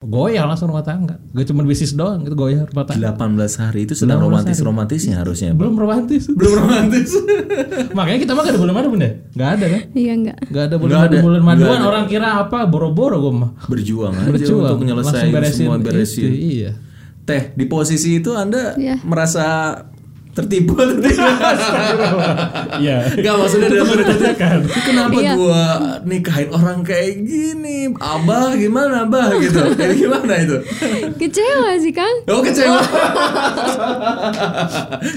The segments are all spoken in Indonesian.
Goyah langsung rumah tangga. Gak cuma bisnis doang, itu goyah rumah tangga. 18 hari itu sedang romantis-romantisnya harusnya. Bang. Belum romantis. Belum romantis. Makanya kita mah gak ada bulan madu bunda. Gak ada kan? Iya enggak. Gak ada bulan Nggak madu ada. bulan maduan ada. orang kira apa boro-boro gue mah. Berjuang aja Berjuang untuk menyelesaikan beresin semua beresin. itu, iya. Teh, di posisi itu Anda Iya. merasa tertipu? Iya. Enggak maksudnya dalam Kan. Kenapa Iya. gua nikahin orang kayak gini? Abah gimana, Abah gitu. Kayak gimana itu? Kecewa sih Kang. Oh, kecewa.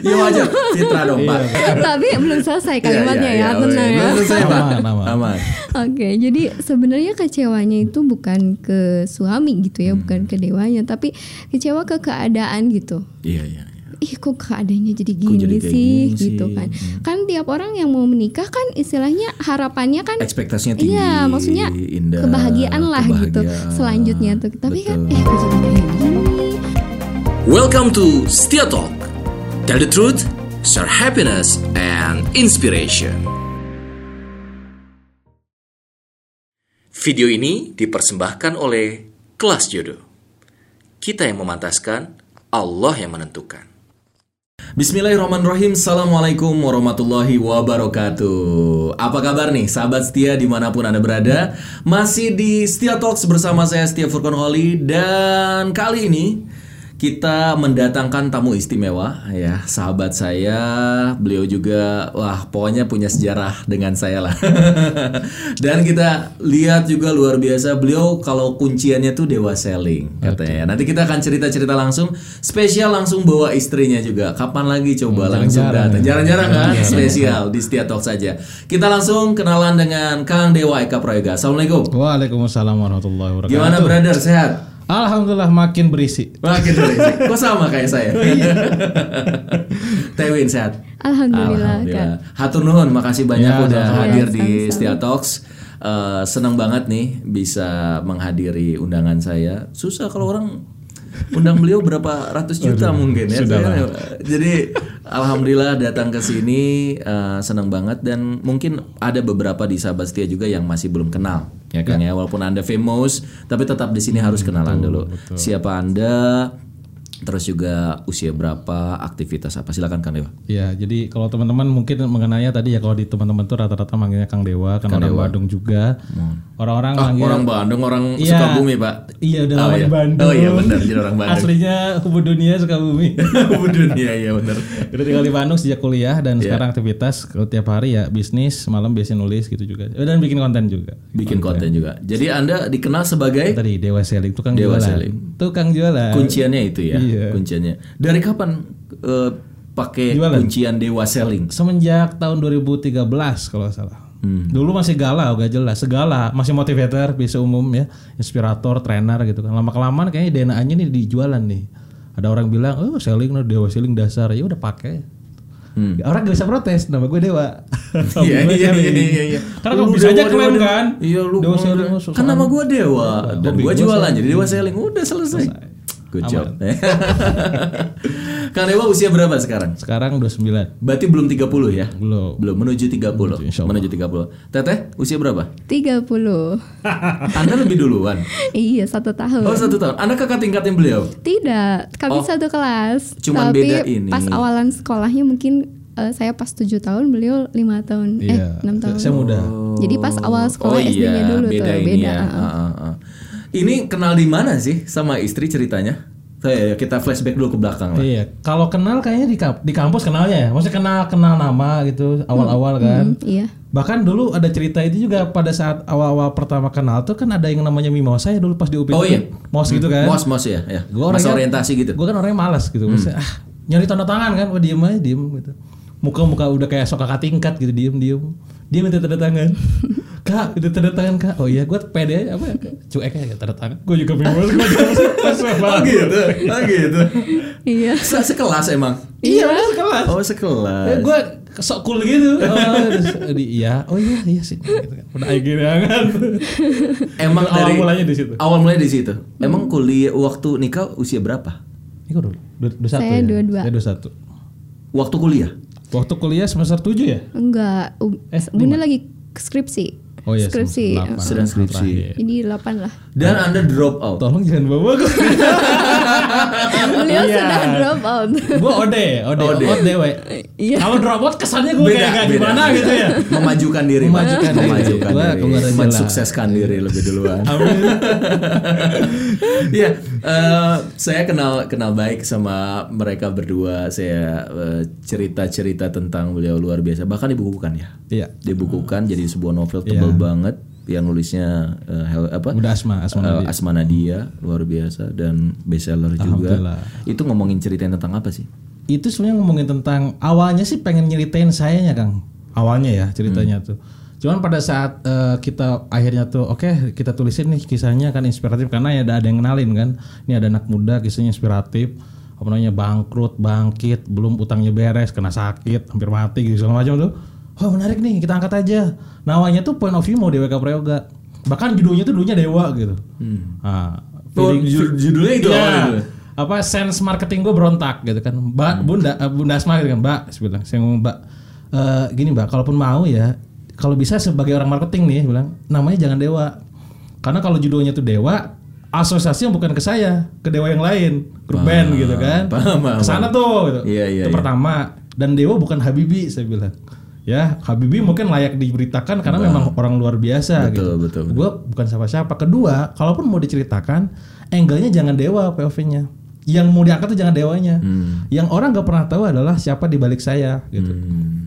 ya wajar, Citra dong, Pak. Tapi belum selesai kalimatnya Iya, iya, ya, iya. tenang ya. Belum selesai, Pak. Aman. Oke, jadi sebenarnya kecewanya itu bukan ke suami gitu ya, bukan ke dewanya, tapi kecewa ke keadaan gitu. Iya, iya. Ih kok keadaannya jadi gini jadi sih gini gitu sih? kan. Kan tiap orang yang mau menikah kan istilahnya harapannya kan Ekspektasinya tinggi. Iya, maksudnya indah, kebahagiaan lah gitu kebahagiaan. selanjutnya tuh. Tapi kan Betul. eh kok jadi kayak gini. Welcome to Setia Talk. Tell the truth, share happiness and inspiration. Video ini dipersembahkan oleh Kelas Jodoh. Kita yang memantaskan, Allah yang menentukan. Bismillahirrahmanirrahim. Assalamualaikum warahmatullahi wabarakatuh. Apa kabar nih sahabat setia di mana pun anda berada? Masih di Setia Talks bersama saya Setia Furkon Holly Dan kali ini kita mendatangkan tamu istimewa ya sahabat saya. Beliau juga wah pokoknya punya sejarah dengan saya lah. Dan kita lihat juga luar biasa beliau kalau kunciannya tuh dewa selling katanya. Nanti kita akan cerita cerita langsung. Spesial langsung bawa istrinya juga. Kapan lagi coba langsung jarang-jarang datang? Ya. jarang-jarang kan? Spesial di Setia Talk saja. Kita langsung kenalan dengan Kang Dewa Eka Prayoga assalamualaikum. Waalaikumsalam warahmatullahi wabarakatuh. gimana brother? Sehat Alhamdulillah makin berisi. Makin berisik. Kok sama kayak saya? Tewin sehat. Alhamdulillah, Kak. Hatur nuhun, makasih banyak Ya, udah hadir Ya, di sama-sama. Setia Talks. Eh, senang banget nih bisa menghadiri undangan saya. Susah kalau orang undang beliau berapa ratus juta mungkin ya. Saya- Jadi alhamdulillah datang ke sini eh, senang banget dan mungkin ada beberapa di sahabat setia juga yang masih belum kenal ya kan ya. Walaupun anda famous tapi tetap di sini harus kenalan dulu. Siapa anda? Terus juga usia berapa, aktivitas apa? Silakan Kang Dewa. Ya, jadi kalau teman-teman mungkin mengenalnya tadi ya kalau di teman-teman tuh rata-rata manggilnya Kang Dewa, kan orang Bandung juga. Orang-orang Ah, manggil orang Bandung, orang Iya. Sukabumi, Pak. Iya udah Oh, lama iya. di Bandung. Oh iya benar, jadi orang Bandung. Aslinya Kubu Dunia Sukabumi. Budun, iya iya benar. Udah tinggal di Bandung sejak kuliah dan Iya. sekarang aktivitas kalau tiap hari ya bisnis, malam biasa nulis gitu juga. Dan bikin konten juga. Bikin konten juga. Jadi Anda dikenal sebagai Tadi Dewa Selling tukang Dewa jualan. Selling. Tukang jualan. kunciannya itu ya, Iya. Kunciannya. Dari kapan eh, pakai kuncian Dewa Selling? Semenjak tahun 2013 kalau salah. Hmm. Dulu masih galau, gak jelas. Segala, masih motivator, bisa umum ya, inspirator, trainer gitu kan. Lama kelamaan kayaknya DNA-nya nih dijualan nih. Ada orang bilang, oh selling, no, dewa selling dasar, ya udah pakai. Hmm. Orang gak bisa protes, nama gue dewa. Iya iya iya iya. iya. Karena kalau bisa aja klaim kan. Iya lu Dewa selling, Kan nama gua Dewa dan gua jualan jadi Dewa Selling. Udah selesai. Good job. Aman. Kang Dewa usia berapa sekarang? Sekarang 29. Berarti belum 30 ya? Belum. Belum menuju 30. Menuju. Menuju 30. Teteh usia berapa? 30. Anda lebih duluan. iya, satu tahun. Oh satu tahun. Anda kakak tingkatin beliau. Tidak, kami Oh. satu kelas. Cuman Tapi beda ini. pas awalan sekolahnya mungkin eh, saya pas 7 tahun, beliau lima tahun. Iya. Eh, 6 tahun. Saya muda. Jadi pas awal sekolah oh, iya, SD-nya dulu beda tuh, beda. ya. Ah, ah, ah. Ini kenal di mana sih sama istri ceritanya? Saya kita flashback dulu ke belakang lah. Iya, kalau kenal kayaknya di, kamp- di kampus kenalnya ya. Maksudnya kenal kenal nama gitu awal-awal kan. Hmm, iya. Bahkan dulu ada cerita itu juga pada saat awal-awal pertama kenal tuh kan ada yang namanya Mimosa ya dulu pas di UPI. Oh iya. Mos gitu kan. Mos mos ya, ya. Gua Masa orangnya- orientasi gitu. Gue kan orangnya malas gitu. Maksudnya, ah, nyari tanda tangan kan, gue diem aja diem gitu. Muka-muka udah kayak sok kakak tingkat gitu diem diem. Dia minta tanda tangan. kak, itu tanda tangan kak. Oh iya, gue pede apa ya? Cuek aja tanda tangan. Gue juga bingung. Gue Oh gitu. Oh gitu. Iya. Se- Sekelas emang. Iya, udah sekelas. Oh sekelas. Eh, gue sok cool gitu. Oh, di, iya, oh iya, iya sih. Gitu kan. Udah aja gini banget. Emang Awal dari mulanya di situ. Awal mulanya di situ. Emang kuliah waktu nikah usia berapa? Ini kok dulu, dua, dua satu Saya ya? dua-dua. Saya dua satu. Waktu kuliah. Waktu kuliah semester 7 ya? Enggak, um, Eh, Bunda lagi skripsi. Oh iya, Skripsi. delapan. Sedang skripsi. Jadi 8 lah. Dan Anda drop out. Tolong jangan bawa gue. Beliau Iya. sudah drop out. gue ode, ode, Ode. ode, we. Iya. Kalau drop out kesannya gue kayak gak gimana gitu ya. Memajukan diri. Memajukan diri. Memajukan Gua diri. Mensukseskan diri lebih duluan. Amin. Iya, eh, saya kenal kenal baik sama mereka berdua. Saya eh, cerita-cerita tentang beliau luar biasa. Bahkan dibukukan ya. Iya. Dibukukan jadi sebuah novel tebal banget yang nulisnya eh, Hel- apa? Udah Asma, Asma Eh, Nadia. Asma Nadia luar biasa dan bestseller juga. Itu ngomongin ceritain tentang apa sih? itu sebenarnya ngomongin tentang awalnya sih pengen nyeritain sayanya Kang. Awalnya ya ceritanya tuh. Cuman pada saat eh, kita akhirnya tuh oke kita tulisin nih kisahnya kan inspiratif karena ya ada, ada yang kenalin kan. Ini ada anak muda kisahnya inspiratif. Apa namanya bangkrut, bangkit, belum utangnya beres, kena sakit, hampir mati gitu segala macam tuh. Oh menarik nih kita angkat aja. Namanya tuh point of view mau DWK Prayoga. Bahkan judulnya tuh dulunya Dewa gitu. Nah, Oh, judulnya itu Iya. itu? apa sense marketing gue berontak gitu kan mbak bunda eh, bunda asma gitu kan mbak saya bilang saya ngomong mbak eh, gini mbak kalaupun mau ya kalau bisa sebagai orang marketing nih bilang namanya jangan dewa karena kalau judulnya tuh dewa asosiasi yang bukan ke saya ke dewa yang lain grup band gitu kan paham, paham, ke sana tuh gitu. Iya, iya, itu iya. pertama dan dewa bukan Habibi saya bilang ya Habibi mungkin layak diberitakan karena memang orang luar biasa Betul, gitu. betul, betul. gue bukan siapa-siapa. Kedua kalaupun mau diceritakan angle-nya jangan dewa POV-nya yang mau diangkat tuh jangan dewanya. Hmm. yang orang nggak pernah tahu adalah siapa di balik saya gitu.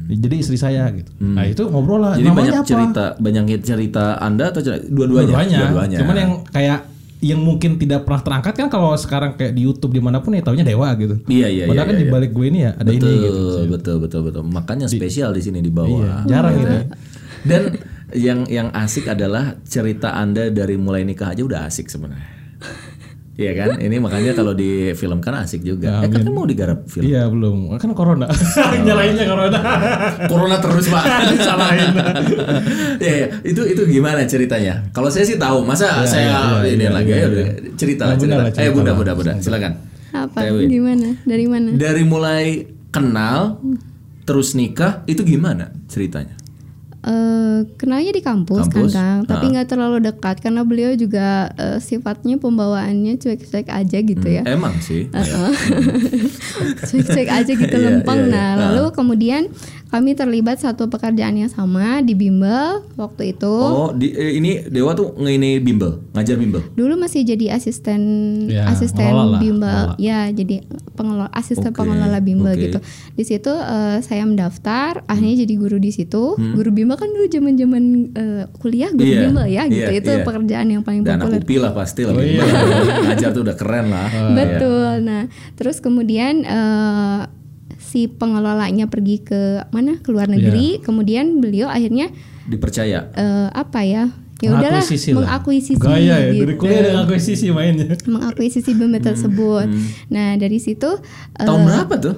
Jadi istri saya gitu. Nah itu ngobrol lah. Hmm. Jadi namanya banyak apa? cerita, banyak cerita Anda atau cerita dua-duanya? Dua-duanya. cuman yang kayak yang mungkin tidak pernah terangkat kan kalau sekarang kayak di YouTube di mana pun ya taunya dewa gitu Iya iya iya. padahal kan iya, di iya. balik gue ini ya ada betul, ini gitu betul betul betul. Makanya spesial di sini di bawah. Iya, jarang Gitu. ini. Dan yang yang asik adalah cerita Anda dari mulai nikah aja udah asik sebenarnya. Iya kan? Ini makanya kalau di film kan asik juga. eh kan kan mau digarap film. iya belum kan corona nyalainnya corona Corona terus pak. Salahin. ya, ya. Itu itu gimana ceritanya? Kalau saya sih tahu. Masa saya iya, ini iya, lagi iya, ayo iya. cerita Nah, lah cerita. lah, Eh cerita bunda bunda bunda silakan. Apa? Gimana? Dari mana? Dari mulai kenal terus nikah itu gimana ceritanya? Eh, kenalnya di kampus, Kampus? kan Kang, tapi Ah. nggak terlalu dekat karena beliau juga eh, sifatnya pembawaannya cuek-cuek aja gitu ya. Emang sih. Heeh. Cuek-cuek aja gitu Iya, lempeng. iya, iya. Nah, lalu kemudian kami terlibat satu pekerjaan yang sama di bimbel waktu itu. Oh, di, eh, ini Dewa tuh nge ini bimbel, ngajar bimbel. Dulu masih jadi asisten Ya, asisten pengelola bimbel. pengelola. Ya, jadi pengelola asisten Oke, pengelola bimbel oke. gitu. Di situ eh, saya mendaftar, akhirnya jadi guru di situ. Hmm. Guru bimbel kan dulu zaman-zaman eh, kuliah guru Iya, bimbel ya gitu. iya, Itu iya. pekerjaan yang paling Dan populer. UPI lah pasti lah. Oh, iya. bimbel. ngajar tuh udah keren lah. Oh, Betul. Nah, terus kemudian eh, si pengelolanya pergi ke mana? Ke luar negeri. Kemudian beliau akhirnya Dipercaya. eh, apa ya? Ya udahlah Mengakuisisi lah. mengakuisisi gaya ya gitu. dari kuliah udah ngakuisisi mainnya mengakuisisi bimbel tersebut. Nah, dari situ Tahun berapa tuh?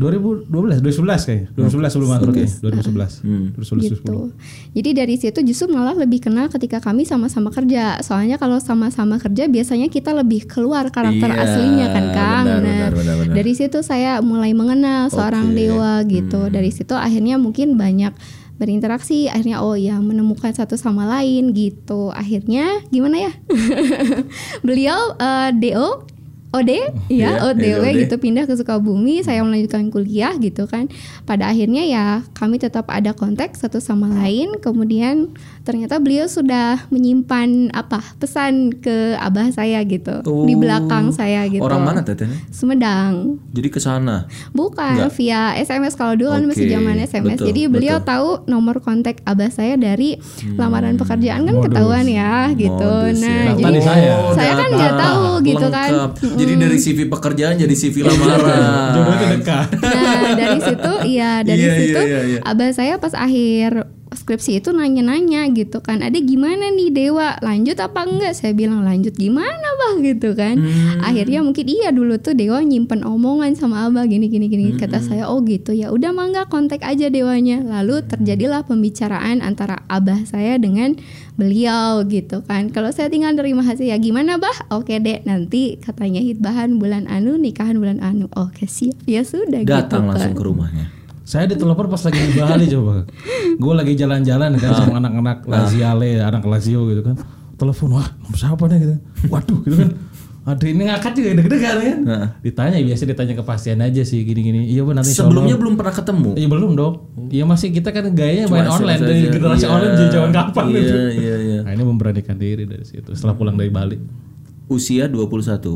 2012 2011 kayaknya 2011 sebelum masuk ya 2011 Hmm. 2011 gitu. Jadi dari situ justru malah lebih kenal ketika kami sama-sama kerja. Soalnya kalau sama-sama kerja biasanya kita lebih keluar karakter Iya, aslinya kan, Kang. benar, nah, benar, benar, benar. dari situ saya mulai mengenal seorang. Hmm. dewa gitu. Dari situ akhirnya mungkin banyak berinteraksi akhirnya oh ya menemukan satu sama lain gitu akhirnya gimana ya beliau eh, do OD Iya, ya ODW OD. gitu pindah ke Sukabumi saya melanjutkan kuliah gitu kan pada akhirnya ya kami tetap ada kontak satu sama lain kemudian ternyata beliau sudah menyimpan apa pesan ke abah saya gitu di Oh, belakang saya gitu Orang mana tetehnya? Sumedang Jadi ke sana. bukan Enggak. via SMS kalau dulu kan masih Oke, zaman SMS betul, jadi beliau betul. tahu nomor kontak abah saya dari lamaran pekerjaan kan Modus. ketahuan ya gitu Modus, nah ya. jadi Tadi saya. saya kan nggak tahu gitu kan lengkap. Jadi dari CV pekerjaan jadi CV lamaran. jodoh itu dekat Nah dari situ ya dari Iya, situ iya, iya, iya. abah saya pas akhir skripsi itu nanya-nanya gitu kan. Ada gimana nih Dewa? Lanjut apa enggak? Saya bilang lanjut gimana bah? gitu kan. Hmm. akhirnya mungkin iya dulu tuh Dewa nyimpen omongan sama abah gini gini gini Hmm, kata saya. Oh gitu. Ya udah mangga kontak aja Dewanya. Lalu terjadilah pembicaraan antara abah saya dengan beliau gitu kan. Kalau saya tinggal nerima hasil ya gimana bah? Oke deh nanti katanya hitbahan bulan anu nikahan bulan anu. Oke siap. Ya sudah Datang gitu langsung kan. ke rumahnya. Saya ditelepon pas lagi di Bali coba. Gue lagi jalan-jalan kan sama anak-anak Laziale, anak Lazio gitu kan. Telepon, wah nomor siapa nih gitu. Waduh gitu kan. Aduh ini ngangkat juga deg-degan kan. Ditanya biasa ditanya kepastian aja sih gini-gini. Iya bu nanti Sebelumnya belum pernah ketemu. Iya belum dong. Iya masih kita kan gayanya Cuma main online dari generasi Iya, online jadi zaman kapan iya, iya, iya. Nah ini memberanikan diri dari situ setelah pulang dari Bali. Usia 21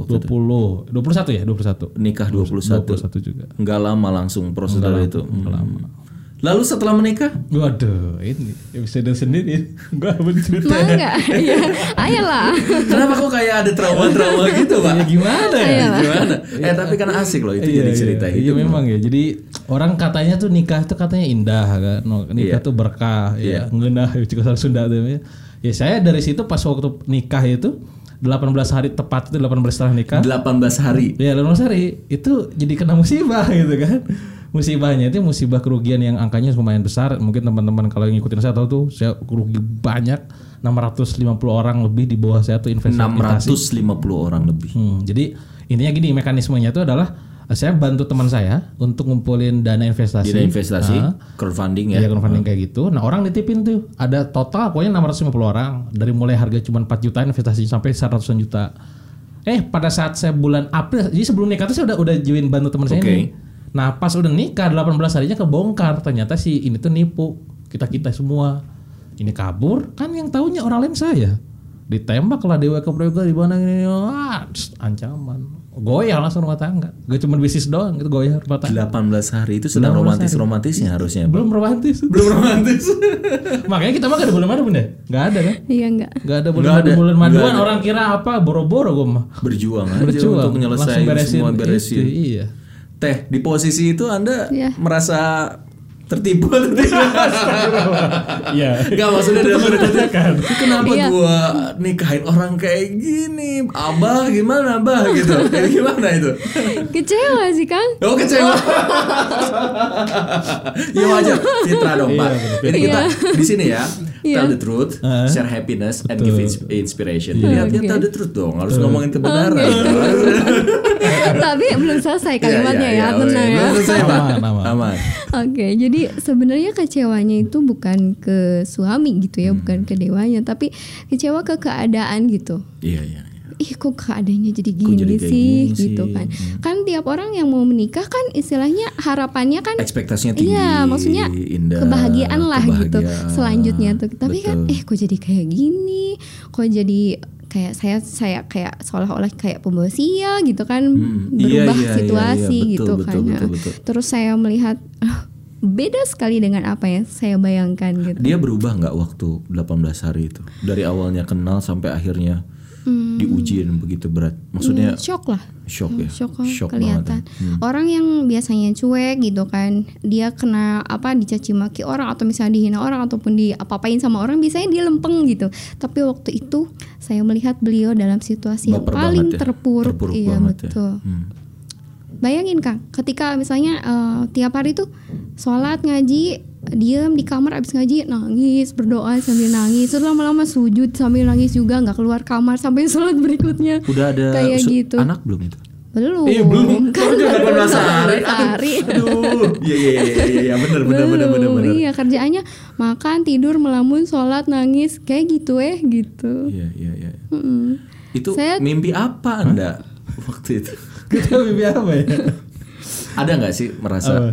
waktu itu. 20, 21 ya 21. Nikah 21. 21 juga. Nggak lama langsung prosedur itu. Hmm. Lalu setelah menikah? Waduh, ini episode sendiri. Gua bercerita. Mau nggak? Ya, ayolah. Kenapa kok kayak ada trauma-trauma gitu, Pak? Ya gimana ya? Ayolah. Gimana? Eh tapi kan asik loh itu Iya, jadi iya. cerita Iya hidup. memang ya. Jadi orang katanya tuh nikah tuh katanya indah kan. No, nikah Iya. tuh berkah ya. Ngeunah juga Sunda tuh ya. Ya saya dari situ pas waktu nikah itu 18 hari tepat itu 18 setelah nikah. 18 hari. Ya 18 hari itu jadi kena musibah gitu kan. Musibahnya itu musibah kerugian yang angkanya lumayan besar. Mungkin teman-teman kalau yang ngikutin saya tahu tuh saya rugi banyak 650 orang lebih di bawah saya tuh investasi. 650 orang lebih. Hmm, jadi intinya gini mekanismenya itu adalah saya bantu teman saya untuk ngumpulin dana investasi. Dana investasi, Ah, crowdfunding ya ya. crowdfunding kayak gitu. Nah orang ditipin tuh ada total pokoknya 650 orang dari mulai harga cuma 4 juta investasi sampai 100 juta. Eh pada saat saya bulan April, jadi sebelum nikah tuh saya udah udah join bantu teman saya Oke. ini. Nah pas udah nikah 18 harinya kebongkar ternyata sih ini tuh nipu kita kita semua. Ini kabur kan yang tahunya orang lain saya. Ditembak lah dewa ke Prayoga di mana ini tss, ancaman. Goyah langsung rumah tangga. Gak cuma bisnis doang itu goyah rumah tangga. 18 hari itu sedang romantis-romantisnya harusnya. Belum romantis. Belum romantis. Makanya kita mah gak ada bulan madu bunda Gak ada kan Iya enggak. Gak ada bulan madu ada, bulan maduan ada. orang kira apa boro-boro gue mah Berjuang aja Berjuang, untuk menyelesaikan langsung beresin semua itu, beresin. iya. Teh, di posisi itu Anda Iya. merasa tertipu? Iya Enggak maksudnya dalam kan Kenapa Iya. gua nikahin orang kayak gini? Abah gimana, Abah gitu. Kayak gimana itu? Kecewa sih Kang. Oh kecewa. ya wajar, fitra dong Iya, pak. Ini kita di sini ya, Iya. tell the truth, share happiness and give ins- inspiration. Jadi Oke. tell the truth dong, harus ngomongin kebenaran. Tapi belum selesai kalimatnya Iya, iya, ya, iya, tenang ya. Belum selesai, Pak. Aman, aman. Aman. Oke, jadi sebenarnya kecewanya itu bukan ke suami gitu ya, bukan ke dewanya, tapi kecewa ke keadaan gitu. Iya iya. iya. Ih kok keadaannya jadi gini jadi sih gini gitu kan. Kan tiap orang yang mau menikah kan istilahnya harapannya kan Ekspektasinya tinggi. Iya, maksudnya indah, kebahagiaan lah gitu kebahagiaan. selanjutnya tuh. Tapi kan Betul. eh kok jadi kayak gini? Kok jadi kayak saya saya kayak seolah-olah kayak pembawa sial gitu kan Hmm, iya, berubah iya, iya, situasi iya, betul, gitu betul, kan. betul, Nah, betul. Terus saya melihat beda sekali dengan apa yang saya bayangkan gitu. Dia berubah nggak waktu 18 hari itu? Dari awalnya kenal sampai akhirnya diujiin begitu berat. Maksudnya Hmm, shock lah. shock ya. shock, lah, Shock kelihatan. banget ya. Orang yang biasanya cuek gitu kan, dia kena apa dicaci maki orang atau misalnya dihina orang ataupun diapa-apain sama orang, biasanya dia lempeng gitu. Tapi waktu itu saya melihat beliau dalam situasi yang Baper paling banget ya. terpuruk, Terpuruk iya ya. betul. Hmm. Bayangin Kang, ketika misalnya eh, tiap hari tuh sholat ngaji, diem di kamar abis ngaji nangis berdoa sambil nangis, terus lama-lama sujud sambil nangis juga nggak keluar kamar sampai sholat berikutnya. Udah ada kayak gitu. anak belum itu? Belum. Iya, belum. Kan Udah baru 18 hari. 18 hari. Aduh. Iya iya iya iya iya benar benar benar benar Belum. benar. Iya kerjaannya makan tidur melamun sholat nangis kayak gitu eh gitu. Iya iya iya. Mm-mm. Itu Saya- mimpi apa Anda waktu itu? Kita mimpi apa ya Ada nggak sih merasa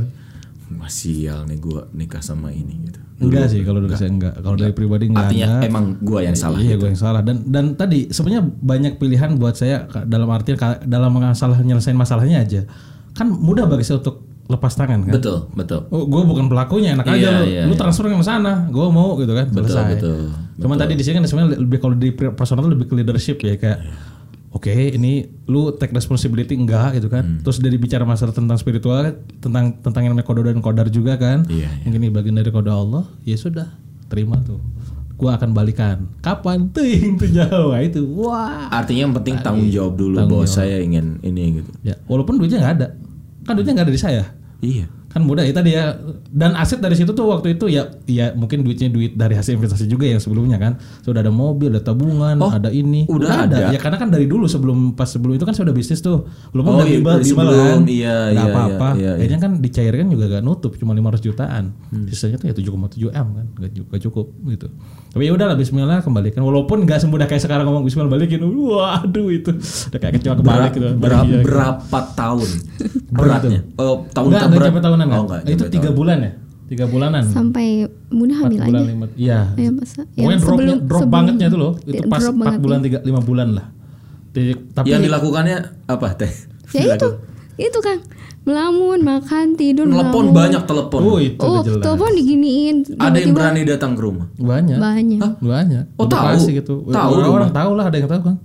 wah sial nih gua nikah sama ini gitu. Enggak sih kalau dari saya enggak Kalau dari pribadi enggak Artinya ada emang gua yang salah. Iya gitu. gue yang salah dan dan tadi sebenarnya banyak pilihan buat saya dalam artian ka- dalam masalah nyelesain masalahnya aja kan mudah bagi saya untuk lepas tangan kan. Betul betul. Oh, gue bukan pelakunya, enak Iya, aja lu, iya, lu iya. transfer ke sana, gue mau gitu kan, Betul, selesai. betul, Cuman tadi di sini kan sebenarnya lebih kalau di personal lebih ke leadership ya kayak, oke ini lu take responsibility enggak? Gitu kan, Hmm. terus dari bicara masalah tentang spiritual, tentang tentang yang namanya kodo dan kodar juga kan, Iya, iya. mungkin ini bagian dari kode Allah, ya sudah terima tuh, gue akan balikan, kapan? Tuh tuh jauh, Wah, itu, wah, Artinya yang penting tanggung jawab dulu bahwa saya ingin ini gitu. ya walaupun duitnya nggak ada, kan duitnya nggak ada di saya. Iya. Kan mudah ya tadi ya. Dan aset dari situ tuh waktu itu ya ya mungkin duitnya duit dari hasil investasi juga yang sebelumnya kan. Sudah ada mobil ada tabungan Oh, ada ini. udah ada. ya karena kan dari dulu sebelum pas sebelum itu kan sudah bisnis tuh. Belum Oh, udah iya, bimbel bimbel sebelum, kan. Iya, Nggak iya, apa-apa. iya, iya. akhirnya kan dicairkan juga gak nutup cuma 500 jutaan. Hmm. sisanya tuh ya 7,7 m kan gak, gak cukup gitu. Tapi ya udahlah Bismillah kembalikan. Walaupun gak semudah kayak sekarang ngomong Bismillah balikin. Waduh itu udah kayak kecewa kebalik gitu. Berapa, Iya, gitu. berapa tahun? Beratnya? Oh, tahun Enggak, enggak terberat. sampai tahunan kan? Oh, enggak, itu tiga bulan ya? Tiga bulanan. sampai mudah Empat hamil bulan aja lima. Iya. Ya, masa- Pokoknya yang dropnya, sebelum- drop sebelum- bangetnya itu loh. Itu Ya, pas drop empat bulan tiga lima bulan lah. Tapi Yang dilakukannya apa teh? ya itu itu kan melamun makan tidur Telepon banyak telepon. oh itu oh jelas. telepon diginiin Ada yang berani datang ke rumah. Banyak. banyak Banyak. Oh, Udah tahu? gitu. Tahu orang, orang tahu lah ada yang tahu kan.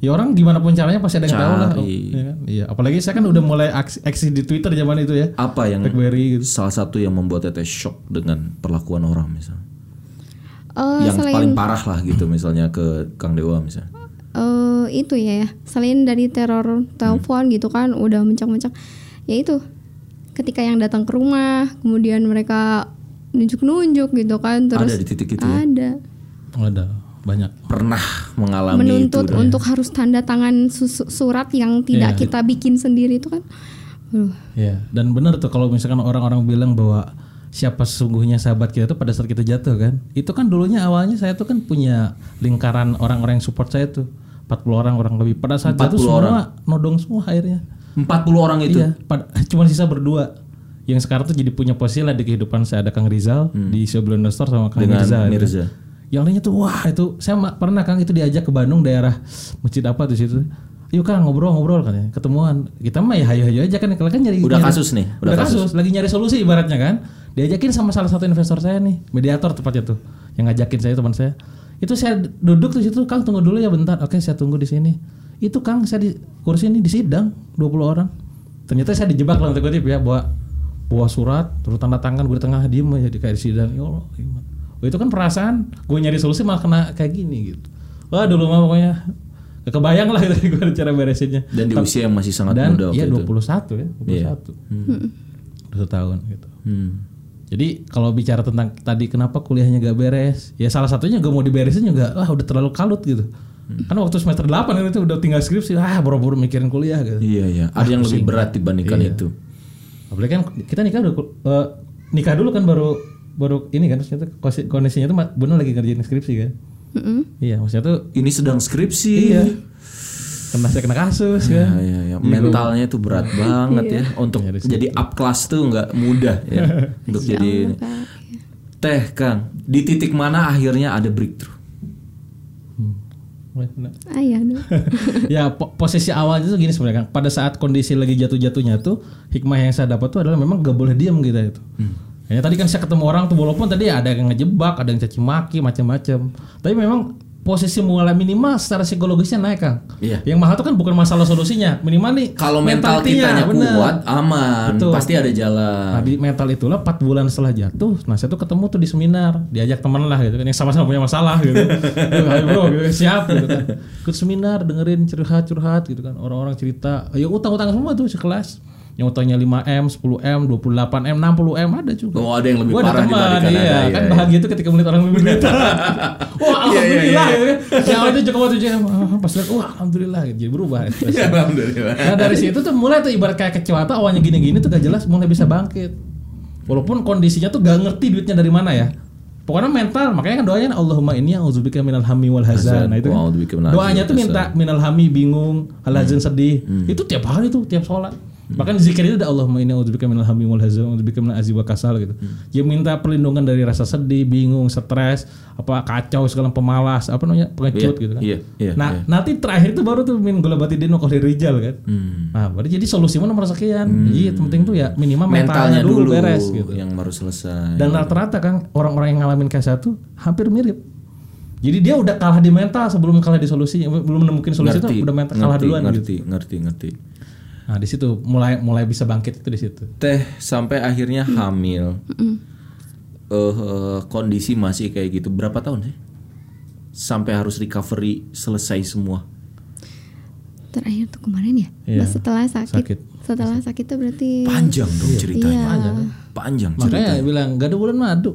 Ya orang gimana pun caranya pasti ada yang tahu lah. Iya, kan? Iya. Apalagi saya kan udah mulai aksi, aksi di Twitter zaman itu ya. Apa yang BlackBerry gitu. salah satu yang membuat teteh shock dengan perlakuan orang misalnya? Eh, yang selain paling parah lah gitu misalnya ke Kang Dewa misalnya. eh, itu ya ya selain dari teror telepon gitu kan udah mencak-mencak ya itu ketika yang datang ke rumah kemudian mereka nunjuk-nunjuk gitu kan terus Ada di titik itu ya? ada Ada banyak. Pernah mengalami menuntut itu. untuk harus tanda tangan su- surat yang tidak Iya. kita bikin sendiri itu kan Aduh, Iya, dan benar tuh kalau misalkan orang-orang bilang bahwa siapa sesungguhnya sahabat kita tuh pada saat kita jatuh kan. Itu kan dulunya awalnya saya tuh kan punya lingkaran orang-orang yang support saya tuh. 40 orang orang lebih. Pada saat 40 jatuh semua orang. nodong semua akhirnya. 40 orang itu. Iya, pada, cuma sisa berdua. Yang sekarang tuh jadi punya posisi lah di kehidupan saya ada Kang Rizal di Sebelum Store sama Kang Hmm. Dengan Mirza. gitu. Yang lainnya tuh wah itu saya pernah Kang itu diajak ke Bandung daerah masjid apa di situ. Yuk Kang ngobrol-ngobrol katanya. Ketemuan. Kita mah ya hayo-hayo aja kan kalau kan nyari Udah nyari- kasus nih, Udah, udah kasus. lagi nyari solusi ibaratnya kan. Diajakin sama salah satu investor saya nih, mediator tepatnya tuh. Yang ngajakin saya teman saya. Itu saya duduk di situ, Kang tunggu dulu ya bentar. Oke, saya tunggu di sini. Itu Kang saya di kursi ini di sidang 20 orang. Ternyata saya dijebak dalam kutip ya bawa bawa surat, terus tanda tangan gue di tengah diem aja di kayak di sidang. Ya Allah, Oh, itu kan perasaan gue nyari solusi malah kena kayak gini gitu. Wah dulu mah pokoknya gak kebayang lah gitu gue cara beresinnya. Dan di usia yang masih sangat Dan muda waktu iya itu. 21 ya, 21. Iya. Satu tahun gitu. Hmm. Jadi kalau bicara tentang tadi kenapa kuliahnya gak beres, ya salah satunya gak mau diberesin juga, wah udah terlalu kalut gitu. Kan waktu semester 8 kan itu udah tinggal skripsi, ah boro-boro mikirin kuliah gitu. Iya iya. Ada yang lebih berat dibandingkan Iya. itu. Apalagi kan kita nikah udah eh, nikah dulu kan baru baru ini kan ternyata kosi- kondisinya tuh benar lagi ngerjain skripsi kan. mm-mm. Iya, maksudnya tuh Ini sedang skripsi. iya. Kena saya kena kasus Ya, kan. ya, ya. Mentalnya tuh berat banget ya untuk Iya, di jadi up class tuh nggak mudah ya untuk jadi Kak. teh Kang di titik mana akhirnya ada breakthrough Benar. ah ya ya po- posisi awalnya tuh gini sebenarnya Kang. Pada saat kondisi lagi jatuh-jatuhnya tuh hikmah yang saya dapat tuh adalah memang gak boleh diam gitu itu. Ya tadi kan saya ketemu orang tuh walaupun tadi ada yang ngejebak, ada yang caci maki macam-macam. Tapi memang posisi mulai minimal secara psikologisnya naik Kang. Iya. Yang mahal tuh kan bukan masalah solusinya, minimal nih kalau mental kitanya bener. kuat aman Betul. pasti ada jalan Nah di mental itulah 4 bulan setelah jatuh Nah saya tuh ketemu tuh di seminar Diajak teman lah gitu kan Yang sama-sama punya masalah gitu Ayo bro gitu, siap gitu kan Ikut seminar dengerin curhat-curhat gitu kan Orang-orang cerita Ayo utang-utang semua tuh sekelas Utangnya 5M, 10M, 28M, 60M ada juga Oh, ada yang lebih Gua ada parah teman, dibandingkan iya. ada, iya, Kan iya. bahagia tuh ketika melihat orang lebih menderita Wah Iya, iya, alhamdulillah iya. gitu kan Yang awalnya tuh tujuh Pas lihat wah alhamdulillah gitu. Jadi berubah ekspresi. alhamdulillah Nah dari situ tuh mulai tuh ibarat kayak kecewa tuh awalnya gini-gini tuh gak jelas mulai bisa bangkit. Walaupun kondisinya tuh gak ngerti duitnya dari mana ya. Pokoknya mental, makanya kan doanya Allahumma inni a'udzubika minal hammi wal hazan. Nah itu kan. Doanya tuh minta minal hammi bingung, hal hazan sedih. Itu tiap hari tuh, tiap sholat. Bahkan zikir itu ada Allahumma inni a'udzubika minal hammi wal hazan, a'udzubika minal azzi wa kasal gitu. Dia minta perlindungan dari rasa sedih, bingung, stres, apa kacau segala pemalas, apa namanya? pengecut Iya, gitu kan. iya, iya, nah, iya. nanti terakhir itu baru tuh min gula batidin wa qahri rijal kan. Hmm. Nah, berarti jadi solusi mana nomor sekian. Iya, yang penting tuh ya minimal mentalnya mentalnya, dulu, dulu, beres gitu. yang baru selesai Dan rata-rata kan orang-orang yang ngalamin kayak satu hampir mirip. Jadi dia udah kalah di mental sebelum kalah di solusi, belum menemukan solusi ngerti tuh udah mental kalah ngerti, duluan gitu. ngerti ngerti ngerti Nah, di situ mulai mulai bisa bangkit itu di situ. teh sampai akhirnya hamil eh eh, kondisi masih kayak gitu berapa tahun sih sampai harus recovery selesai semua Terakhir tuh kemarin ya? Iya, setelah sakit. sakit. Setelah sakit tuh berarti Panjang dong ceritanya. Iya. Panjang Makanya ceritanya. bilang gak ada bulan madu.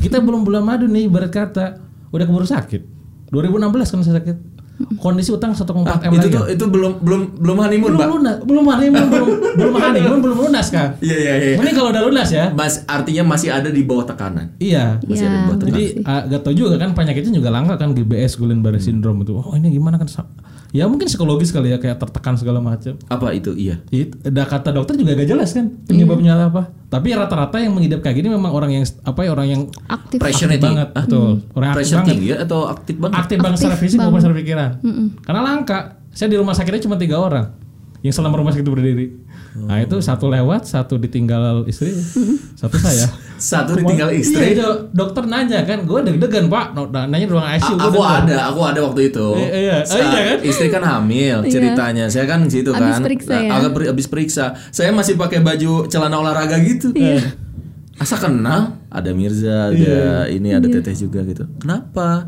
Kita belum bulan madu nih ibarat kata udah keburu sakit. 2016 kan saya sakit. Kondisi utang 1,4 Ah, m itu lagi. tuh itu belum belum belum honeymoon, belum Pak. lunas, belum honeymoon, belum belum honeymoon, belum lunas kan. Iya iya iya. Mending kalau udah lunas ya. Mas artinya masih ada di bawah tekanan. Iya. Masih ada Iya, buat Jadi ah, gak tau juga kan penyakitnya juga langka kan GBS Guillain-Barré syndrome itu. Oh ini gimana kan? Ya mungkin psikologis kali ya kayak tertekan segala macam. Apa itu? Iya. It, ada kata dokter juga gak jelas kan penyebabnya apa. Tapi rata-rata yang mengidap kayak gini memang orang yang apa ya orang yang aktif. Pressure aktif banget, betul. Orang aktif Pressure banget. tinggi ya atau aktif banget? Aktif banget secara fisik maupun secara pikiran. Karena langka. Saya di rumah sakitnya cuma tiga orang yang selama rumah sakit itu berdiri. Nah itu satu lewat, satu ditinggal istri, satu saya. Satu ditinggal istri. Iya, itu dokter nanya kan, gue deg-degan pak, No, nanya di ruang ICU. A- gua aku deg-degan. ada, aku ada waktu itu. Iya, iya. Oh, iya kan? Istri kan hamil ceritanya. Saya kan di situ Abis kan. periksa ya? Agak per- abis periksa. Saya masih pakai baju celana olahraga gitu. Iya. Asa kenal, ada Mirza, ada ini ada Teteh juga gitu. Kenapa?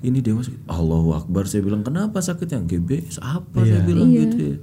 Ini dewa sakit. Allahu Akbar saya bilang kenapa sakitnya GBS apa saya bilang gitu ya.